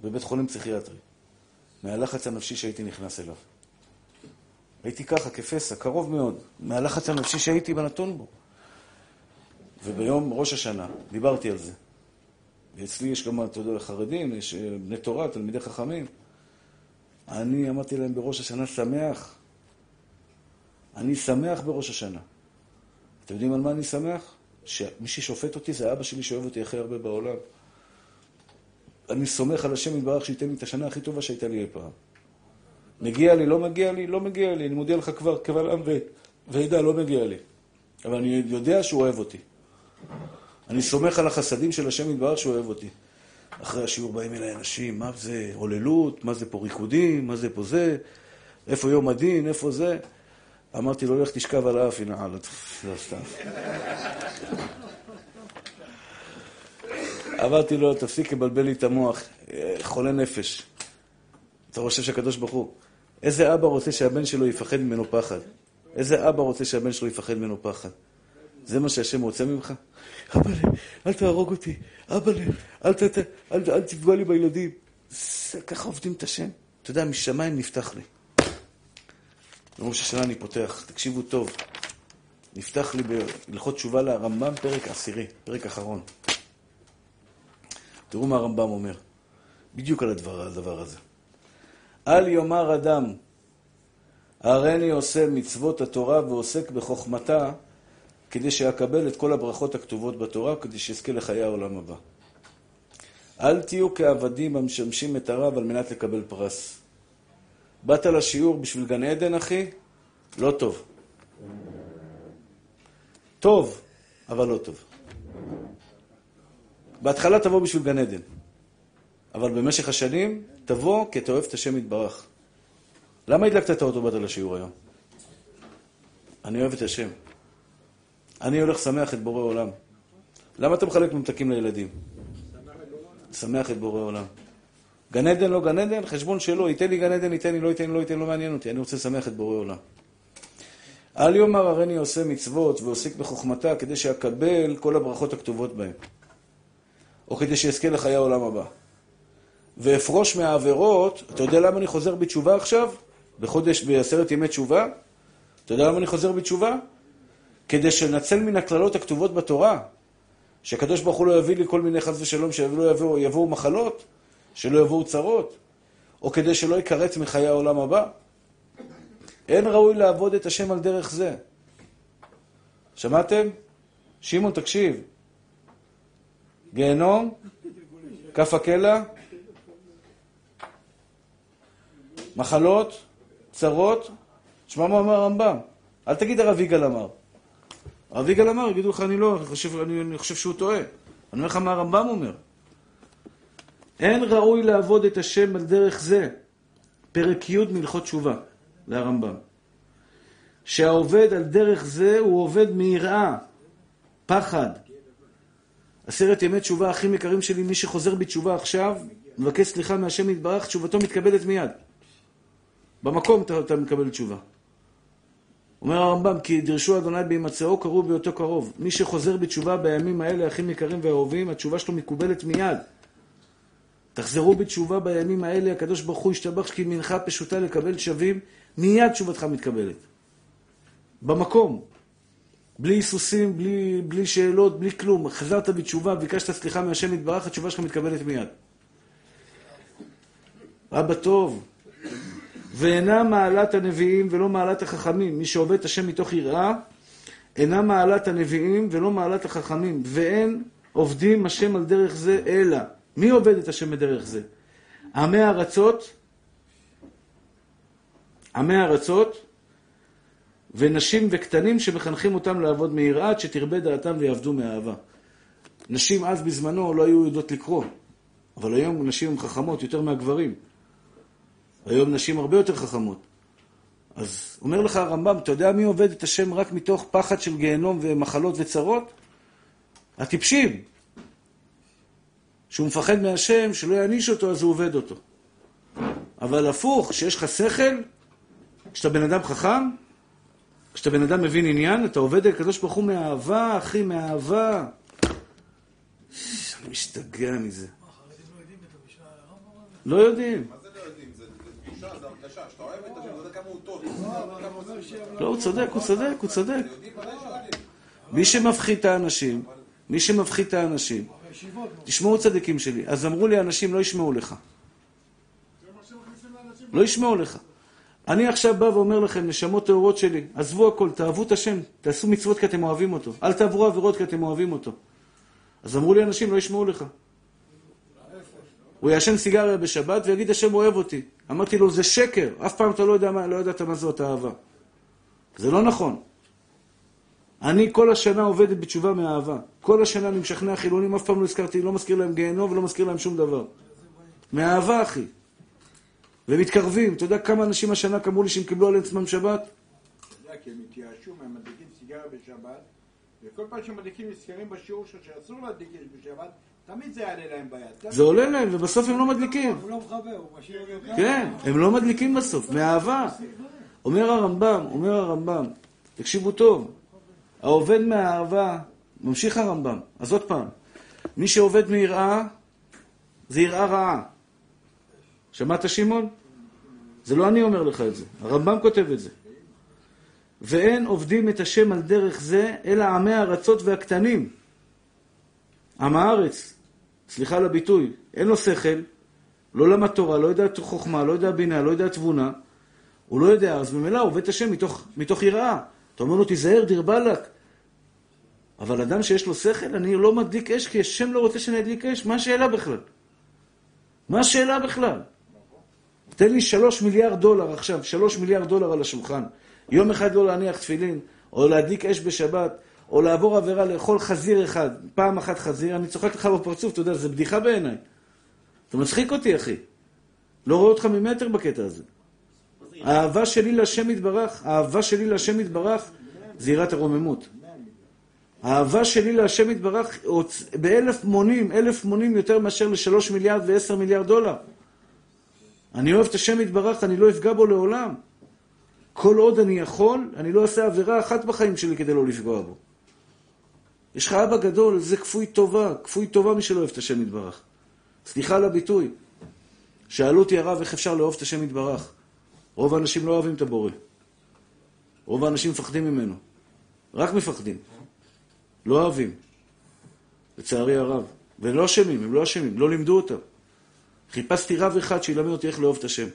בבית חולים פסיכיאטרי. מהלחץ הנפשי שהייתי נכנס אליו. הייתי ככה, כפסע, קרוב מאוד, מהלחץ הנפשי שהייתי בנתון בו. וביום ראש השנה, דיברתי על זה. ואצלי יש גם, אתה יודע, חרדים, יש אה, בני תורה, תלמידי חכמים. אני אמרתי להם בראש השנה שמח. אני שמח בראש השנה. אתם יודעים על מה אני שמח? שמי ששופט אותי זה אבא שלי שאוהב אותי הכי הרבה בעולם. אני סומך על השם יתברך שייתן לי את השנה הכי טובה שהייתה לי אי פעם. מגיע לי, לא מגיע לי, לא מגיע לי. אני מודיע לך כבר קבל עם ועדה, לא מגיע לי. אבל אני יודע שהוא אוהב אותי. אני סומך על החסדים של השם יתברך שהוא אוהב אותי. אחרי השיעור באים אליי אנשים, מה זה הוללות, מה זה פה ריקודים, מה זה פה זה, איפה יום הדין, איפה זה. אמרתי לו, לך תשכב על האף, הנה, לא סתם. אמרתי לו, תפסיק לבלבל לי את המוח, חולה נפש. אתה חושב שהקדוש ברוך הוא, איזה אבא רוצה שהבן שלו יפחד ממנו פחד? איזה אבא רוצה שהבן שלו יפחד ממנו פחד? זה מה שהשם רוצה ממך? אבא'לה, אל תהרוג אותי, אבא'לה, אל, אל, אל, אל תפגע לי בילדים. זה, ככה עובדים את השם. אתה יודע, משמיים נפתח לי. בראש השנה אני פותח, תקשיבו טוב. נפתח לי בהלכות תשובה לרמב"ם, פרק עשירי, פרק אחרון. תראו מה הרמב"ם אומר, בדיוק על הדבר, הדבר הזה. אל יאמר אדם, הריני עושה מצוות התורה ועוסק בחוכמתה, כדי שאקבל את כל הברכות הכתובות בתורה, כדי שאזכה לחיי העולם הבא. אל תהיו כעבדים המשמשים את הרב על מנת לקבל פרס. באת לשיעור בשביל גן עדן, אחי? לא טוב. טוב, אבל לא טוב. בהתחלה תבוא בשביל גן עדן, אבל במשך השנים תבוא כי אתה אוהב את השם יתברך. למה הדלקת את האוטו באת לשיעור היום? אני אוהב את השם. אני הולך שמח את בורא עולם. למה אתה מחלק ממתקים לילדים? שמח את בורא עולם. גן עדן, לא גן עדן, חשבון שלו, ייתן לי גן עדן, ייתן לי, לא ייתן לי, לא ייתן, לא מעניין אותי, אני רוצה לשמח את בורא עולם. אל יאמר הריני עושה מצוות ועוסק בחוכמתה כדי שאקבל כל הברכות הכתובות בהם, או כדי שאזכה לחיי העולם הבא. ואפרוש מהעבירות, אתה יודע למה אני חוזר בתשובה עכשיו? בחודש, בעשרת ימי תשובה? אתה יודע למה אני חוזר בתשובה? כדי שנצל מן הקללות הכתובות בתורה, שהקדוש ברוך הוא לא יביא לי כל מיני חס ושלום, שלא יבואו, יבואו מחלות, שלא יבואו צרות, או כדי שלא ייכרת מחיי העולם הבא. אין ראוי לעבוד את השם על דרך זה. שמעתם? שמעון, תקשיב. גיהנום, כף הקלע, מחלות, צרות, תשמע מה אמר הרמב"ם. אל תגיד הרב יגאל אמר. הרב יגאל אמר, יגידו לך, אני לא, אני חושב, אני, אני חושב שהוא טועה. אני אומר לך מה הרמב"ם אומר. אין ראוי לעבוד את השם על דרך זה. פרק י' מלכות תשובה, זה הרמב"ם. שהעובד על דרך זה הוא עובד מיראה, פחד. עשרת ימי תשובה הכי יקרים שלי, מי שחוזר בתשובה עכשיו, מבקש סליחה מהשם יתברך, תשובתו מתקבלת מיד. במקום אתה, אתה מקבל תשובה. אומר הרמב"ם, כי דרשו אדוני בהימצאו, קראו בהיותו קרוב. מי שחוזר בתשובה בימים האלה, אחים יקרים ואהובים, התשובה שלו מקובלת מיד. תחזרו בתשובה בימים האלה, הקדוש ברוך הוא ישתבח כי מנחה פשוטה לקבל שווים, מיד תשובתך מתקבלת. במקום. בלי היסוסים, בלי, בלי שאלות, בלי כלום. חזרת בתשובה, ביקשת סליחה מהשם יתברך, התשובה שלך מתקבלת מיד. אבא טוב. ואינה מעלת הנביאים ולא מעלת החכמים. מי שעובד את השם מתוך יראה, אינה מעלת הנביאים ולא מעלת החכמים. ואין עובדים השם על דרך זה אלא. מי עובד את השם בדרך זה? עמי ארצות, עמי ארצות, ונשים וקטנים שמחנכים אותם לעבוד מיראה, עד שתרבה דעתם ויעבדו מאהבה. נשים אז בזמנו לא היו יודעות לקרוא, אבל היום נשים הן חכמות יותר מהגברים. היום נשים הרבה יותר חכמות. אז אומר לך הרמב"ם, אתה יודע מי עובד את השם רק מתוך פחד של גיהנום ומחלות וצרות? הטיפשים. שהוא מפחד מהשם, שלא יעניש אותו, אז הוא עובד אותו. אבל הפוך, כשיש לך שכל, כשאתה בן אדם חכם, כשאתה בן אדם מבין עניין, אתה עובד על הקדוש ברוך הוא מאהבה, אחי, מאהבה. אני משתגע מזה. לא יודעים. מה זה לא יודעים? זה תחושה, זה הרגשה. שאתה אוהב את השם, אתה יודע כמה הוא טוב. לא, הוא צודק, הוא צודק, הוא צודק. מי שמפחיד את האנשים, מי שמפחיד את האנשים, תשמעו צדיקים שלי, אז אמרו לי אנשים לא ישמעו לך. לא ישמעו לך. אני עכשיו בא ואומר לכם, נשמות טהורות שלי, עזבו הכל, תאהבו את השם, תעשו מצוות כי אתם אוהבים אותו. אל תעברו עבירות כי אתם אוהבים אותו. אז אמרו לי אנשים, לא ישמעו לך. הוא יעשן סיגריה בשבת ויגיד, השם אוהב אותי. אמרתי לו, זה שקר, אף פעם אתה לא יודע מה, לא ידעת מה זאת אהבה. זה לא נכון. אני כל השנה עובדת בתשובה מאהבה. כל השנה אני משכנע חילונים, אף פעם לא הזכרתי, לא מזכיר להם גיהנום ולא מזכיר להם שום דבר. מאהבה, אחי. ומתקרבים. אתה יודע כמה אנשים השנה אמרו לי שהם קיבלו על עצמם שבת? אתה יודע, כי הם התייאשו, הם מדליקים סיגריה בשבת, וכל פעם שהם מדליקים נזכרים בשיעור שאסור להדליק בשבת, תמיד זה יעלה להם ביד. זה עולה להם, ובסוף הם לא מדליקים. הוא לא מכבה, הוא משאיר. כן, הם לא מדליקים בסוף, מאהבה. אומר הרמב"ם, אומר הרמב"ם, תקשיבו טוב, העובד מהאהבה, ממשיך הרמב"ם, אז עוד פעם, מי שעובד מיראה, זה יראה רעה. שמעת שמעון? זה לא אני אומר לך את זה, הרמב"ם כותב את זה. ואין עובדים את השם על דרך זה, אלא עמי הארצות והקטנים. עם הארץ, סליחה על הביטוי, אין לו שכל, לא למד תורה, לא יודע חוכמה, לא יודע בינה, לא יודע תבונה, הוא לא יודע, אז ממילא הוא עובד את השם מתוך, מתוך יראה. אתה אומר לו, תיזהר, דיר באלק. אבל אדם שיש לו שכל, אני לא מדליק אש, כי השם לא רוצה שאני אדליק אש, מה השאלה בכלל? מה השאלה בכלל? תן לי שלוש מיליארד דולר עכשיו, שלוש מיליארד דולר על השולחן. יום אחד לא להניח תפילין, או להדליק אש בשבת, או לעבור עבירה לאכול חזיר אחד, פעם אחת חזיר, אני צוחק לך בפרצוף, אתה יודע, זה בדיחה בעיניי. אתה מצחיק אותי, אחי. לא רואה אותך ממטר בקטע הזה. האהבה שלי להשם יתברך, האהבה שלי להשם יתברך, זה יראת הרוממות. האהבה שלי להשם יתברך באלף מונים, אלף מונים יותר מאשר לשלוש מיליארד ועשר מיליארד דולר. אני אוהב את השם יתברך, אני לא אפגע בו לעולם. כל עוד אני יכול, אני לא אעשה עבירה אחת בחיים שלי כדי לא לפגוע בו. יש לך אבא גדול, זה כפוי טובה, כפוי טובה מי שלא אוהב את השם יתברך. סליחה על הביטוי. שאלו אותי הרב איך אפשר לאהוב את השם יתברך. רוב האנשים לא אוהבים את הבורא. רוב האנשים מפחדים ממנו. רק מפחדים. לא אוהבים. לצערי הרב. ולא אשמים, הם לא אשמים, לא לימדו אותם. חיפשתי רב אחד שילמד אותי איך לאהוב את השם.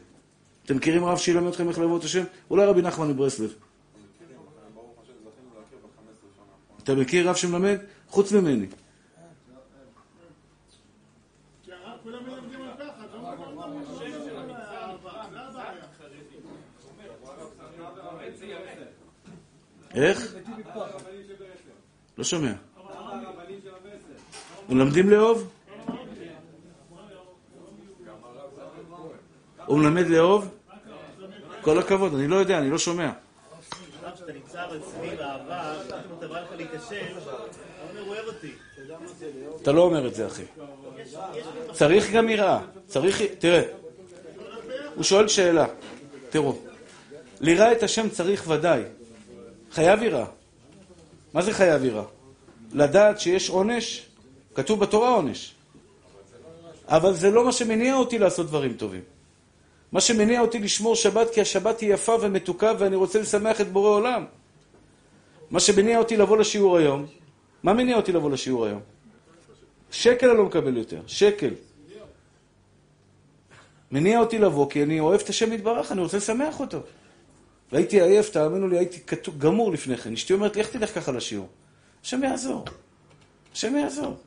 אתם מכירים רב שילמד אתכם איך לאהוב את השם? אולי רבי נחמן מברסלב. אתה מכיר רב שמלמד? חוץ ממני. לא. איך? לא שומע. מלמדים לאהוב? הוא מלמד לאהוב? כל הכבוד, אני לא יודע, אני לא שומע. כשאתה נמצא אבל סביב אהבה, פתאום אתה בא לך להיכשל. אתה לא אומר את זה, אחי. צריך גם יראה. צריך... תראה, הוא שואל שאלה. תראו, ליראה את השם צריך ודאי. חייב יראה. מה זה חייב יראה? לדעת שיש עונש, כתוב בתורה עונש. אבל זה לא מה שמניע אותי לעשות דברים טובים. מה שמניע אותי לשמור שבת, כי השבת היא יפה ומתוקה ואני רוצה לשמח את בורא עולם. מה שמניע אותי לבוא לשיעור היום, מה מניע אותי לבוא לשיעור היום? שקל אני לא מקבל יותר, שקל. מניע אותי לבוא כי אני אוהב את השם יתברך, אני רוצה לשמח אותו. והייתי עייף, תאמינו לי, הייתי גמור לפני כן. אשתי אומרת לי, איך תלך ככה לשיעור? השם יעזור. השם יעזור.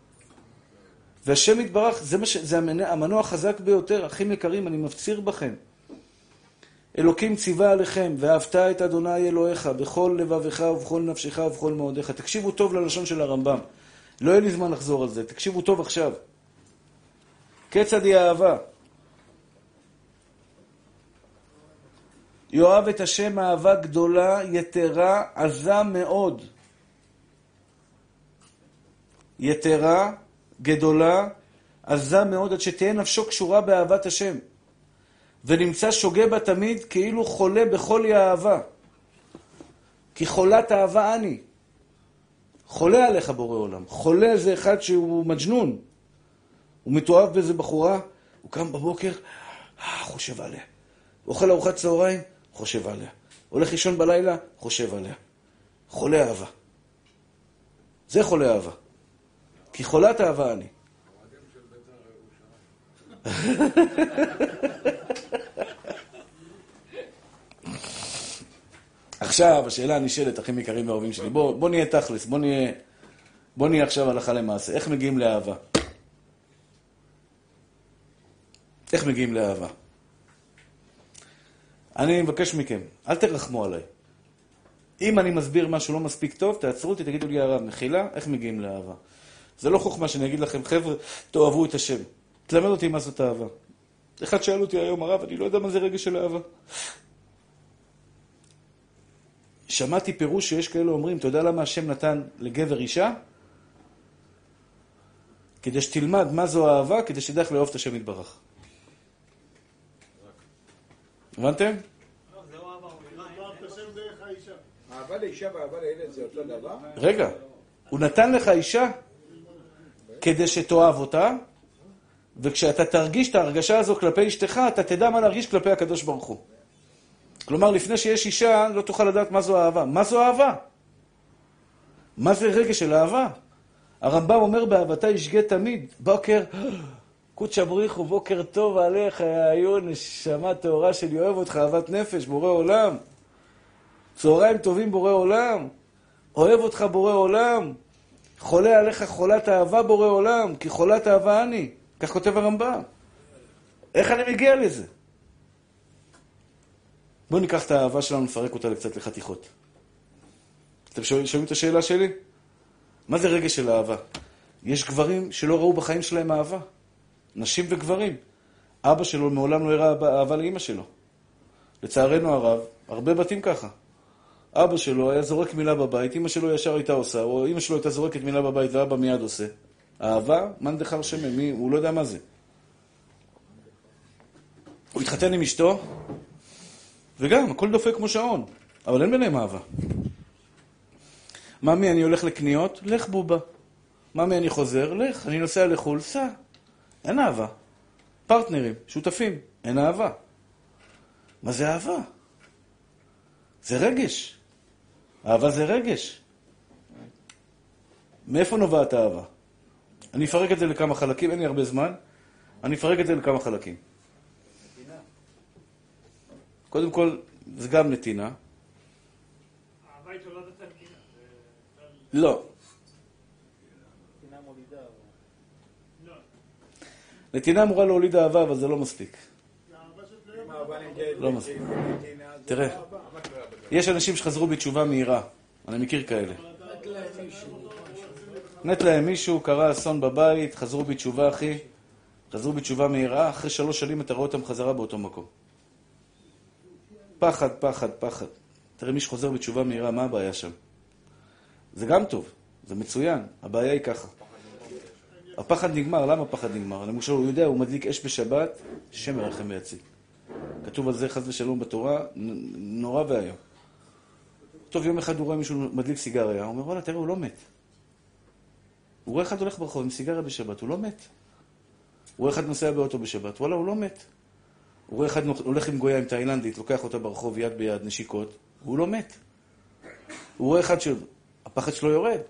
והשם יתברך, זה, ש... זה המנוע החזק ביותר, אחים יקרים, אני מפציר בכם. אלוקים ציווה עליכם, ואהבת את אדוני אלוהיך בכל לבבך ובכל נפשך ובכל מאודיך. תקשיבו טוב ללשון של הרמב"ם. לא יהיה לי זמן לחזור על זה, תקשיבו טוב עכשיו. כיצד היא אהבה? יאהב את השם אהבה גדולה, יתרה, עזה מאוד. יתרה, גדולה, עזה מאוד, עד שתהיה נפשו קשורה באהבת השם. ונמצא שוגה בה תמיד כאילו חולה בחולי האהבה. כי חולת אהבה אני. חולה עליך בורא עולם. חולה זה אחד שהוא מג'נון. הוא מתואב באיזה בחורה, הוא קם בבוקר, אה, חושב עליה. אוכל ארוחת צהריים, חושב עליה. הולך לישון בלילה, חושב עליה. חולה אהבה. זה חולה אהבה. כי חולת אהבה אני. עכשיו, השאלה הנשאלת, אחים יקרים ואהובים שלי, בואו בוא נהיה תכלס, בואו נהיה, בוא נהיה עכשיו הלכה למעשה. איך מגיעים לאהבה? איך מגיעים לאהבה? אני מבקש מכם, אל תרחמו עליי. אם אני מסביר משהו לא מספיק טוב, תעצרו אותי, תגידו לי הרב, מחילה, איך מגיעים לאהבה? זה לא חוכמה שאני אגיד לכם, חבר'ה, תאהבו את השם. תלמד אותי מה זאת אהבה. אחד שאל אותי היום, הרב, אני לא יודע מה זה רגע של אהבה. שמעתי פירוש שיש כאלה אומרים, אתה יודע למה השם נתן לגבר אישה? כדי שתלמד מה זו אהבה, כדי שתדע איך לאהוב את השם יתברך. הבנתם? אהבה לאישה ואהבה לילד זה אותו דבר? רגע, הוא נתן לך אישה כדי שתאהב אותה, וכשאתה תרגיש את ההרגשה הזו כלפי אשתך, אתה תדע מה להרגיש כלפי הקדוש ברוך הוא. כלומר, לפני שיש אישה, לא תוכל לדעת מה זו אהבה. מה זו אהבה? מה זה רגע של אהבה? הרמב"ם אומר באהבתה ישגה תמיד, בוקר, קודשא בריחו, בוקר טוב עליך, היו נשמה טהורה שלי, אוהב אותך, אהבת נפש, בורא עולם. צהריים טובים, בורא עולם. אוהב אותך, בורא עולם. חולה עליך חולת אהבה, בורא עולם, כי חולת אהבה אני. כך כותב הרמב"ם. איך אני מגיע לזה? בואו ניקח את האהבה שלנו, נפרק אותה קצת לחתיכות. אתם שומעים את השאלה שלי? מה זה רגש של אהבה? יש גברים שלא ראו בחיים שלהם אהבה. נשים וגברים. אבא שלו מעולם לא הראה אהבה לאימא שלו. לצערנו הרב, הרבה בתים ככה. אבא שלו היה זורק מילה בבית, אימא שלו ישר הייתה עושה, או אימא שלו הייתה זורקת מילה בבית ואבא מיד עושה. אהבה, מאן דחר שמן, מי, הוא לא יודע מה זה. הוא התחתן עם אשתו, וגם, הכל דופק כמו שעון, אבל אין ביניהם אהבה. ממי, אני הולך לקניות? לך בובה. ממי, אני חוזר? לך. אני נוסע לחו"ל? סע. אין אהבה. פרטנרים, שותפים, אין אהבה. מה זה אהבה? זה רגש. אהבה זה רגש. מאיפה נובעת האהבה? אני אפרק את זה לכמה חלקים, אין לי הרבה זמן. אני אפרק את זה לכמה חלקים. קודם כל, זה גם נתינה. אהבה. לא. לא. נתינה אמורה להוליד אהבה, אבל זה לא מספיק. אהבה נמדדת לא מספיק. תראה, לא אהבה. יש אנשים שחזרו בתשובה מהירה. אני מכיר כאלה. מת להם מישהו, קרה אסון בבית, חזרו בתשובה, אחי. חזרו בתשובה מהירה, אחרי שלוש שנים אתה רואה אותם חזרה באותו מקום. פחד, פחד, פחד. תראה, מי שחוזר בתשובה מהירה, מה הבעיה שם? זה גם טוב, זה מצוין, הבעיה היא ככה. הפחד נגמר, למה הפחד נגמר? למשל, הוא יודע, הוא מדליק אש בשבת, שם ירחם ויציל. כתוב על זה חס ושלום בתורה, נורא ואיום. טוב, יום אחד הוא רואה מישהו מדליק סיגריה, הוא אומר, וואלה, תראה, הוא לא מת. הוא רואה אחד הולך ברחוב עם סיגריה בשבת, הוא לא מת. הוא רואה אחד נוסע באוטו בשבת, וואלה, הוא לא מת. הוא רואה אחד הולך עם גויה עם תאילנדית, לוקח אותה ברחוב יד ביד, נשיקות, הוא לא מת. הוא רואה אחד שהפחד שלו יורד.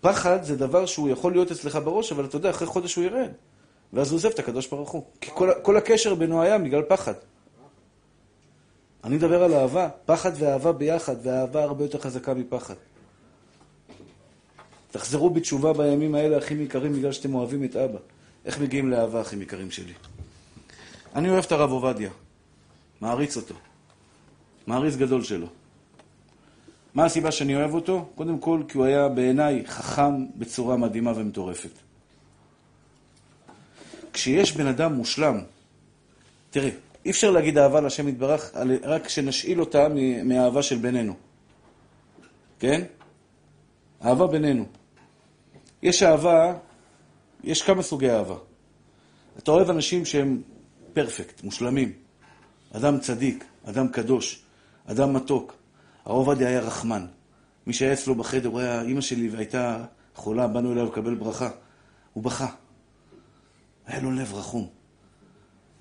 פחד זה דבר שהוא יכול להיות אצלך בראש, אבל אתה יודע, אחרי חודש הוא ירד. ואז הוא עוזב את הקדוש ברוך הוא. כי כל, כל הקשר בינו היה בגלל פחד. אני מדבר על אהבה, פחד ואהבה ביחד, והאהבה הרבה יותר חזקה מפחד. תחזרו בתשובה בימים האלה, אחים יקרים, בגלל שאתם אוהבים את אבא. איך מגיעים לאהבה, אחים יקרים שלי? אני אוהב את הרב עובדיה, מעריץ אותו. מעריץ גדול שלו. מה הסיבה שאני אוהב אותו? קודם כל, כי הוא היה בעיניי חכם בצורה מדהימה ומטורפת. כשיש בן אדם מושלם, תראה, אי אפשר להגיד אהבה להשם יתברך רק כשנשאיל אותה מאהבה של בינינו. כן? אהבה בינינו. יש אהבה, יש כמה סוגי אהבה. אתה אוהב אנשים שהם פרפקט, מושלמים. אדם צדיק, אדם קדוש, אדם מתוק. הרב עובדיה היה רחמן. מי שהיה אצלו בחדר, הוא היה, אימא שלי והייתה חולה, באנו אליו לקבל ברכה. הוא בכה. היה לו לב רחום.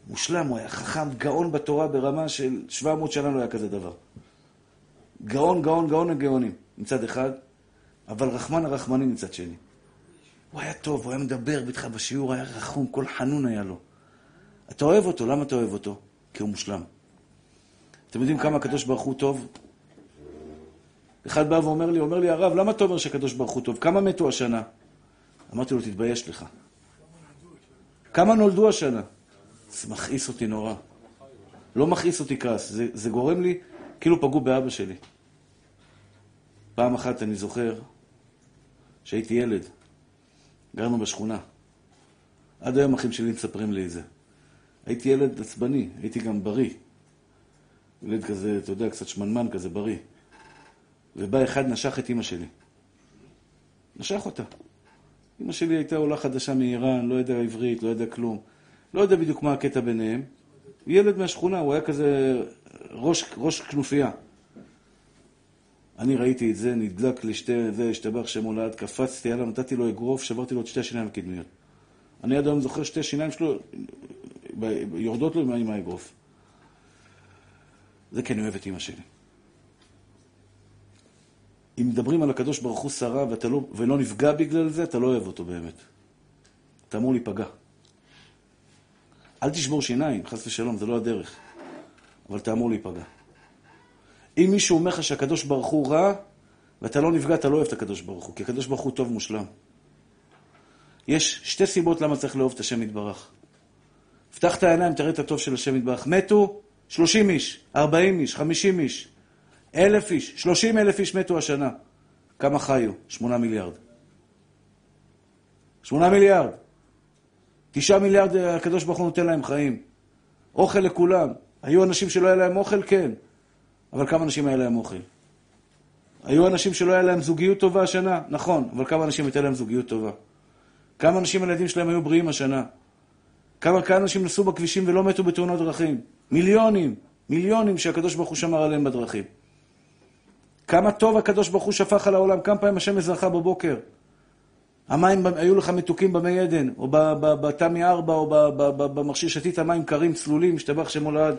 מושלם, הוא היה חכם, גאון בתורה ברמה של 700 שנה לא היה כזה דבר. גאון, גאון, גאון הגאונים מצד אחד, אבל רחמן הרחמנים מצד שני. הוא היה טוב, הוא היה מדבר איתך בשיעור, היה רחום, כל חנון היה לו. אתה אוהב אותו, למה אתה אוהב אותו? כי הוא מושלם. אתם יודעים כמה הקדוש ברוך הוא טוב? אחד בא ואומר לי, אומר לי, הרב, למה אתה אומר שהקדוש ברוך הוא טוב? כמה מתו השנה? אמרתי לו, תתבייש לך. כמה נולדו השנה? זה מכעיס אותי נורא. לא מכעיס אותי כעס, זה, זה גורם לי, כאילו פגעו באבא שלי. פעם אחת אני זוכר שהייתי ילד, גרנו בשכונה. עד היום אחים שלי מספרים לי את זה. הייתי ילד עצבני, הייתי גם בריא. ילד כזה, אתה יודע, קצת שמנמן כזה, בריא. ובא אחד, נשך את אימא שלי. נשך אותה. אימא שלי הייתה עולה חדשה מאיראן, לא יודע עברית, לא יודע כלום. לא יודע בדיוק מה הקטע ביניהם. ילד מהשכונה, הוא היה כזה ראש, ראש כנופיה. אני ראיתי את זה, נדלק לשתי, זה, השתבח שם הולד, קפצתי עליו, נתתי לו אגרוף, שברתי לו את שתי השיניים הקדמיות. אני עד היום זוכר שתי שיניים שלו, יורדות לו עם האגרוף. זה כי אני אוהב את אמא שלי. אם מדברים על הקדוש ברוך הוא שרה לא, ולא נפגע בגלל זה, אתה לא אוהב אותו באמת. אתה אמור להיפגע. אל תשבור שיניים, חס ושלום, זה לא הדרך. אבל אתה אמור להיפגע. אם מישהו אומר לך שהקדוש ברוך הוא רע, ואתה לא נפגע, אתה לא אוהב את הקדוש ברוך הוא, כי הקדוש ברוך הוא טוב מושלם. יש שתי סיבות למה צריך לאהוב את השם יתברך. פתח את העיניים, תראה את הטוב של השם יתברך. מתו 30 איש, 40 איש, 50 איש, אלף איש, 30 אלף איש מתו השנה. כמה חיו? 8 מיליארד. 8 מיליארד. 9 מיליארד הקדוש ברוך הוא נותן להם חיים. אוכל לכולם. היו אנשים שלא היה להם אוכל? כן. אבל כמה אנשים היה להם אוכל? היו אנשים שלא היה להם זוגיות טובה השנה? נכון. אבל כמה אנשים הייתה להם זוגיות טובה? כמה אנשים הילדים שלהם היו בריאים השנה? כמה כמה אנשים נסעו בכבישים ולא מתו בתאונות דרכים? מיליונים, מיליונים שהקדוש ברוך הוא שמר עליהם בדרכים. כמה טוב הקדוש ברוך הוא שפך על העולם, כמה פעמים השם מזרחה בבוקר. המים היו לך מתוקים במי עדן, או בתמי ארבע, או במכשיר שתית המים קרים, צלולים, השתבח שם הולד,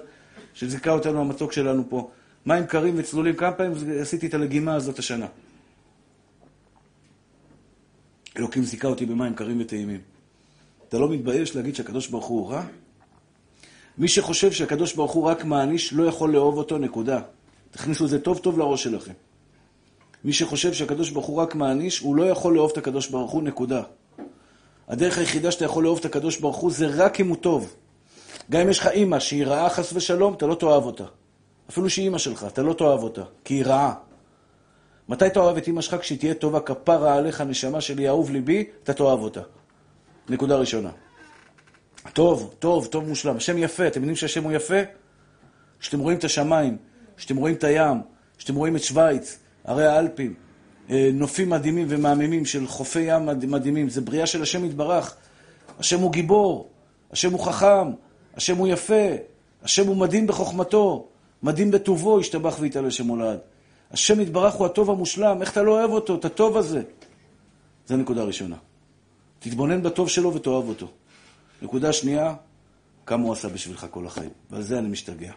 שזיכה אותנו המתוק שלנו פה. מים קרים וצלולים, כמה פעמים עשיתי את הלגימה הזאת השנה. אלוקים זיכה אותי במים קרים וטעימים. אתה לא מתבייש להגיד שהקדוש ברוך הוא רע? מי שחושב שהקדוש ברוך הוא רק מעניש, לא יכול לאהוב אותו, נקודה. תכניסו את זה טוב טוב לראש שלכם. מי שחושב שהקדוש ברוך הוא רק מעניש, הוא לא יכול לאהוב את הקדוש ברוך הוא, נקודה. הדרך היחידה שאתה יכול לאהוב את הקדוש ברוך הוא זה רק אם הוא טוב. גם אם יש לך אימא שהיא רעה חס ושלום, אתה לא תאהב אותה. אפילו שהיא אימא שלך, אתה לא תאהב אותה, כי היא רעה. מתי אתה אוהב את אימא שלך? כשהיא תהיה טובה, כפרה עליך, נשמה שלי, אהוב ליבי, אתה תאהב אותה. נקודה ראשונה. טוב, טוב, טוב מושלם. השם יפה, אתם יודעים שהשם הוא יפה? כשאתם רואים את השמיים, כשאתם רואים את הים, כשאתם רואים את שווייץ, הרי האלפים, אה, נופים מדהימים ומהממים של חופי ים מדהימים, זה בריאה של השם יתברך. השם הוא גיבור, השם הוא חכם, השם הוא יפה, השם הוא מדהים בחוכמתו, מדהים בטובו, ישתבח ויתעלה שמולד. השם יתברך הוא הטוב המושלם, איך אתה לא אוהב אותו, את הטוב הזה? זו נקודה ראשונה. תתבונן בטוב שלו ותאהב אותו. נקודה שנייה, כמה הוא עשה בשבילך כל החיים. ועל זה אני משתגע.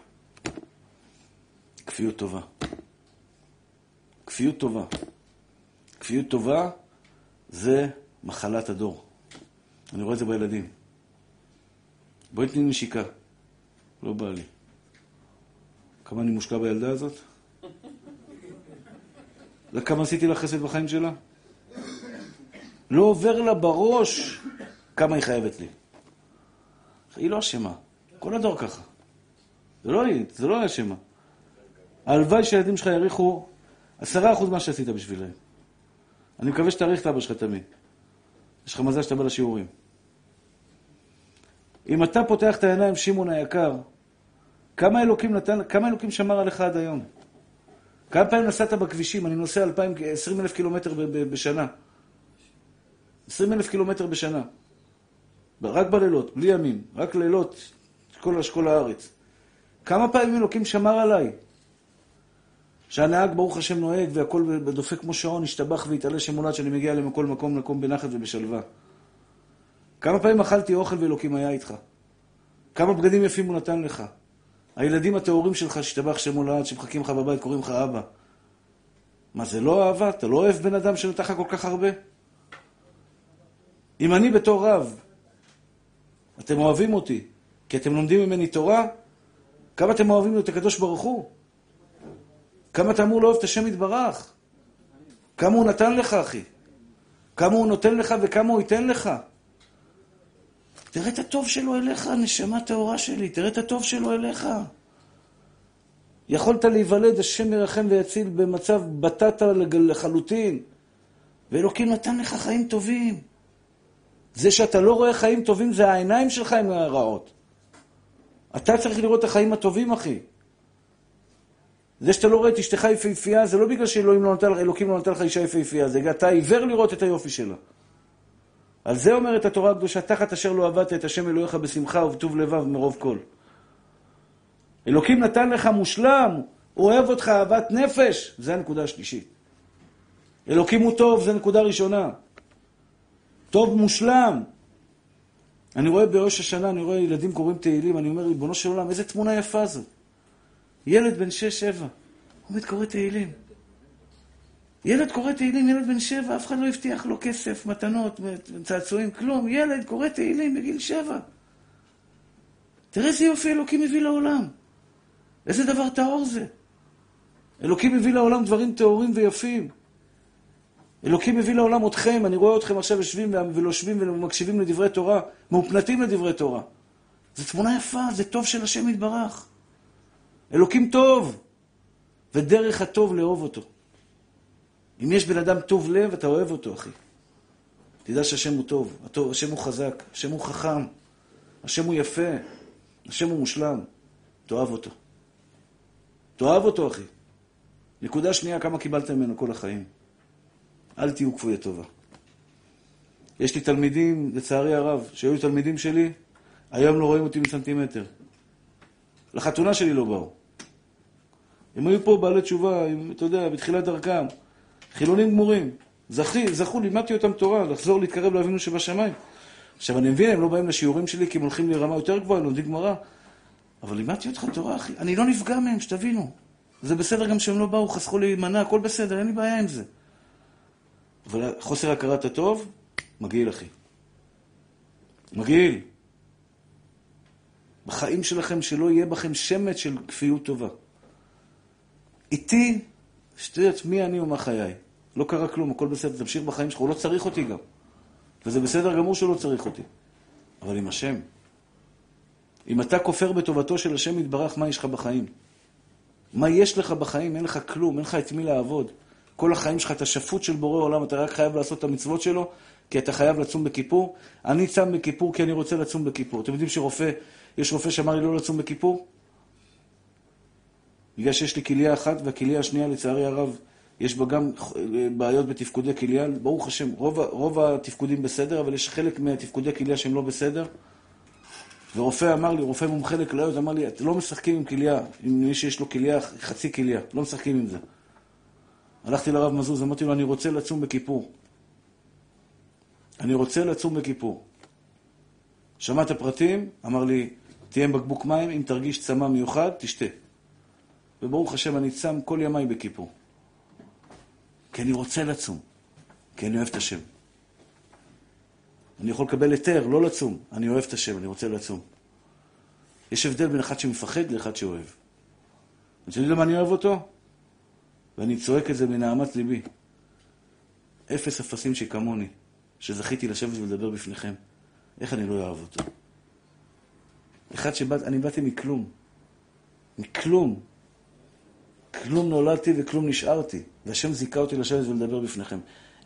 כפיות טובה. כפיות טובה. כפיות טובה זה מחלת הדור. אני רואה את זה בילדים. בואי תני נשיקה. לא בא לי. כמה אני מושקע בילדה הזאת? אתה כמה עשיתי לה חסד בחיים שלה? לא עובר לה בראש כמה היא חייבת לי. היא לא אשמה. כל הדור ככה. זה לא היא, זה לא היא אשמה. הלוואי שהילדים שלך יעריכו עשרה אחוז מה שעשית בשבילם. אני מקווה שתעריך את אבא שלך תמיד. יש לך מזל שאתה בא לשיעורים. אם אתה פותח את העיניים, שמעון היקר, כמה אלוקים נתן, כמה אלוקים שמר עליך עד היום? כמה פעמים נסעת בכבישים? אני נוסע 20 אלף קילומטר בשנה. 20 אלף קילומטר בשנה. רק בלילות, בלי ימים, רק לילות, כל אשכול הארץ. כמה פעמים אלוקים שמר עליי? שהנהג, ברוך השם, נוהג והכל דופק כמו שעון, השתבח והתעלה שמולד שאני מגיע למכל מקום מקום בנחת ובשלווה. כמה פעמים אכלתי אוכל ואלוקים היה איתך? כמה בגדים יפים הוא נתן לך? הילדים הטהורים שלך, השתבח שמולד, שמחכים לך בבית, קוראים לך אבא. מה, זה לא אהבה? אתה לא אוהב בן אדם שנתן לך כל כך הרבה? אם אני בתור רב, אתם אוהבים אותי, כי אתם לומדים ממני תורה, כמה אתם אוהבים את הקדוש ברוך הוא? כמה אתה אמור לאהוב את השם יתברך? כמה הוא נתן לך, אחי? כמה הוא נותן לך וכמה הוא ייתן לך? תראה את הטוב שלו אליך, נשמה טהורה שלי, תראה את הטוב שלו אליך. יכולת להיוולד, השם ירחם ויציל במצב בטטה לחלוטין, ואלוקים נתן לך חיים טובים. זה שאתה לא רואה חיים טובים, זה העיניים שלך עם הרעות. אתה צריך לראות את החיים הטובים, אחי. זה שאתה לא רואה את אשתך יפהפייה, זה לא בגלל שאלוקים לא נתן, לא נתן לך אישה יפהפייה, זה אתה עיוור לראות את היופי שלה. על זה אומרת התורה הקדושה, תחת אשר לא עבדת את השם אלוהיך בשמחה ובטוב לבב מרוב כל. אלוקים נתן לך מושלם, הוא אוהב אותך אהבת נפש, זה הנקודה השלישית. אלוקים הוא טוב, זה נקודה ראשונה. טוב מושלם. אני רואה בראש השנה, אני רואה ילדים קוראים תהילים, אני אומר, ריבונו של עולם, איזה תמונה יפה זאת. ילד בן שש-שבע, עומד קורא תהילים. ילד קורא תהילים, ילד בן שבע, אף אחד לא הבטיח לו כסף, מתנות, צעצועים, כלום. ילד קורא תהילים בגיל שבע. תראה איזה יופי אלוקים מביא לעולם. איזה דבר טהור זה. אלוקים מביא לעולם דברים טהורים ויפים. אלוקים מביא לעולם אתכם, אני רואה אתכם עכשיו יושבים ולושבים ומקשיבים לדברי תורה, מאופנתים לדברי תורה. זו תמונה יפה, זה טוב של השם יתברך. אלוקים טוב, ודרך הטוב לאהוב אותו. אם יש בן אדם טוב לב, אתה אוהב אותו, אחי. תדע שהשם הוא טוב, השם הוא חזק, השם הוא חכם, השם הוא יפה, השם הוא מושלם. תאהב אותו. תאהב אותו, אחי. נקודה שנייה, כמה קיבלתם ממנו כל החיים. אל תהיו כפויי טובה. יש לי תלמידים, לצערי הרב, שהיו תלמידים שלי, היום לא רואים אותי מסנטימטר. לחתונה שלי לא באו. הם היו פה בעלי תשובה, אתה יודע, בתחילת דרכם. חילונים גמורים. זכי, זכו, לימדתי אותם תורה, לחזור להתקרב לאבינו שבשמיים. עכשיו, אני מבין, הם לא באים לשיעורים שלי כי הם הולכים לרמה יותר גבוהה, לומדים גמרא. אבל לימדתי אותך תורה, אחי. אני לא נפגע מהם, שתבינו. זה בסדר גם שהם לא באו, חסכו לי מנה, הכל בסדר, אין לי בעיה עם זה. אבל חוסר הכרת הטוב, מגעיל, אחי. מגעיל. בחיים שלכם שלא יהיה בכם שמץ של כפיות טובה. איתי, שתדעת מי אני ומה חיי. לא קרה כלום, הכל בסדר, תמשיך בחיים שלך, הוא לא צריך אותי גם. וזה בסדר גמור שהוא לא צריך אותי. אבל עם השם. אם אתה כופר בטובתו של השם יתברך, מה יש לך בחיים? מה יש לך בחיים? אין לך כלום, אין לך את מי לעבוד. כל החיים שלך אתה שפוט של בורא עולם, אתה רק חייב לעשות את המצוות שלו, כי אתה חייב לצום בכיפור. אני צם בכיפור כי אני רוצה לצום בכיפור. אתם יודעים שרופא, יש רופא שאמר לי לא לצום בכיפור? בגלל שיש לי כליה אחת, והכליה השנייה, לצערי הרב, יש בה גם בעיות בתפקודי כליה. ברוך השם, רוב, רוב התפקודים בסדר, אבל יש חלק מהתפקודי כליה שהם לא בסדר. ורופא אמר לי, רופא מומחה לכליות, אמר לי, לא משחקים עם כליה, עם מי שיש לו כליה, חצי כליה, לא משחקים עם זה. הלכתי לרב מזוז, אמרתי לו, אני רוצה לצום בכיפור. אני רוצה לצום בכיפור. שמע את הפרטים, אמר לי, תהיה עם בקבוק מים, אם תרגיש צמא מיוחד, תשתה. וברוך השם, אני צם כל ימיי בכיפור. כי אני רוצה לצום, כי אני אוהב את השם. אני יכול לקבל היתר, לא לצום. אני אוהב את השם, אני רוצה לצום. יש הבדל בין אחד שמפחד לאחד שאוהב. אתם יודעים למה אני אוהב אותו? ואני צועק את זה מנהמת ליבי. אפס אפסים שכמוני, שזכיתי לשבת ולדבר בפניכם. איך אני לא אוהב אותו? אחד שבאת, אני באתי מכלום. מכלום. כלום נולדתי וכלום נשארתי. והשם זיכה אותי לשבת ולדבר בפניכם.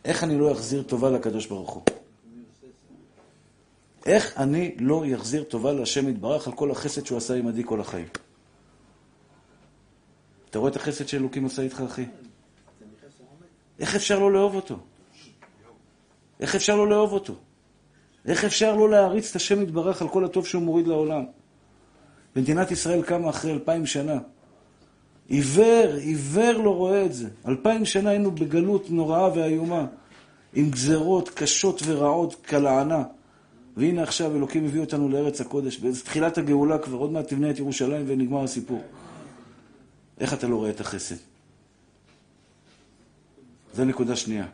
איך אני לא אחזיר טובה לקדוש ברוך הוא? איך אני לא אחזיר טובה להשם יתברך על כל החסד שהוא עשה עמדי כל החיים? אתה רואה את החסד שאלוקים עשה איתך, אחי? איך אפשר לא לאהוב אותו? איך אפשר לא לאהוב אותו? איך אפשר לא להעריץ את השם יתברך על כל הטוב שהוא מוריד לעולם? מדינת ישראל קמה אחרי אלפיים שנה. עיוור, עיוור לא רואה את זה. אלפיים שנה היינו בגלות נוראה ואיומה, עם גזרות קשות ורעות כלענה. והנה עכשיו אלוקים הביא אותנו לארץ הקודש, בתחילת הגאולה כבר, עוד מעט תבנה את ירושלים ונגמר הסיפור. איך אתה לא רואה את החסד? זו נקודה שנייה.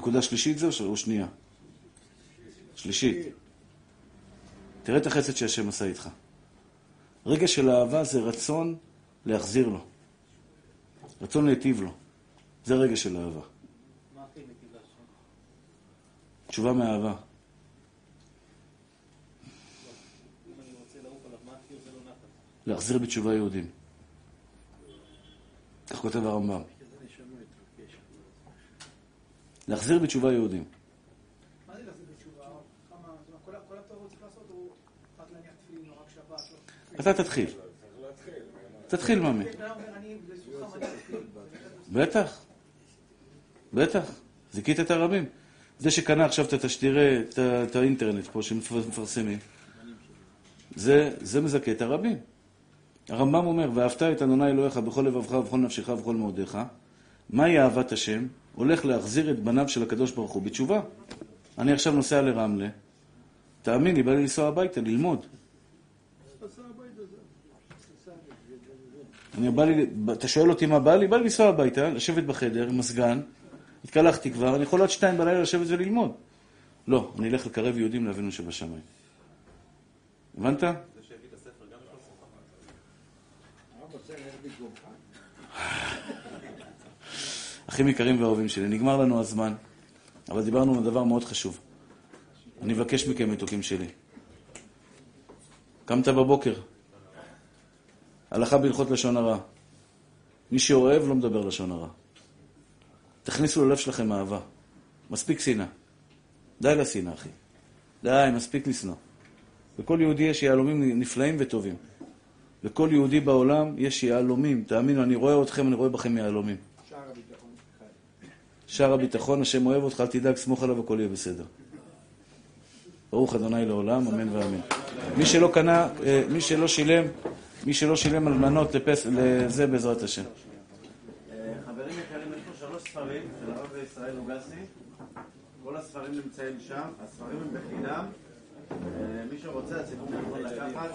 נקודה שלישית זה או שנייה? שלישית. תראה את החסד שהשם עשה איתך. רגע של אהבה זה רצון להחזיר לו. רצון להיטיב לו. זה רגע של אהבה. תשובה מאהבה. להחזיר בתשובה יהודים. כך כותב הרמב"ם. להחזיר בתשובה יהודים. מה זה להחזיר בתשובה? כמה, כל ה- כל התורה הוא צריך לעשות, הוא רק להניח תפילין או רק שבת? או- אתה תתחיל. תתחיל, ממי. לזכותך מניח תפילין. בטח. בטח. זיכית את הרבים. זה שקנה עכשיו את התשדירי, את האינטרנט פה שמפרסמים, זה, זה מזכה את הרבים. הרמב"ם אומר, ואהבת את אדוני אלוהיך בכל לבבך ובכל נפשך ובכל מאודיך. מהי אהבת השם? הולך להחזיר את בניו של הקדוש ברוך הוא בתשובה. אני עכשיו נוסע לרמלה, תאמין לי, בא לי לנסוע הביתה, ללמוד. אני בא לי, אתה שואל אותי מה בא לי? בא לי לנסוע הביתה, לשבת בחדר עם מזגן, התקלחתי כבר, אני יכול עד שתיים בלילה לשבת וללמוד. לא, אני אלך לקרב יהודים לאבינו שבשמיים. הבנת? אבא צריך ללכת במקומך. אחים יקרים ואהובים שלי, נגמר לנו הזמן, אבל דיברנו על דבר מאוד חשוב. אני מבקש מכם, מתוקים שלי. קמת בבוקר, הלכה בהלכות לשון הרע. מי שאוהב לא מדבר לשון הרע. תכניסו ללב שלכם אהבה. מספיק שנאה. די לשנאה, אחי. די, מספיק לשנוא. לכל יהודי יש יהלומים נפלאים וטובים. לכל יהודי בעולם יש יהלומים. תאמינו, אני רואה אתכם, אני רואה בכם יהלומים. שער הביטחון השם אוהב אותך, אל תדאג, סמוך עליו, הכל יהיה בסדר. ברוך אדוני לעולם, אמן ואמן. מי שלא קנה, אה, מי שלא שילם, מי שלא שילם על מנות לפס, לזה בעזרת השם. חברים יקרים, יש פה שלוש ספרים של הרב ישראל לוגסי. כל הספרים נמצאים שם, הספרים הם בחינם. אה, מי שרוצה, הציבור יכול לקחת.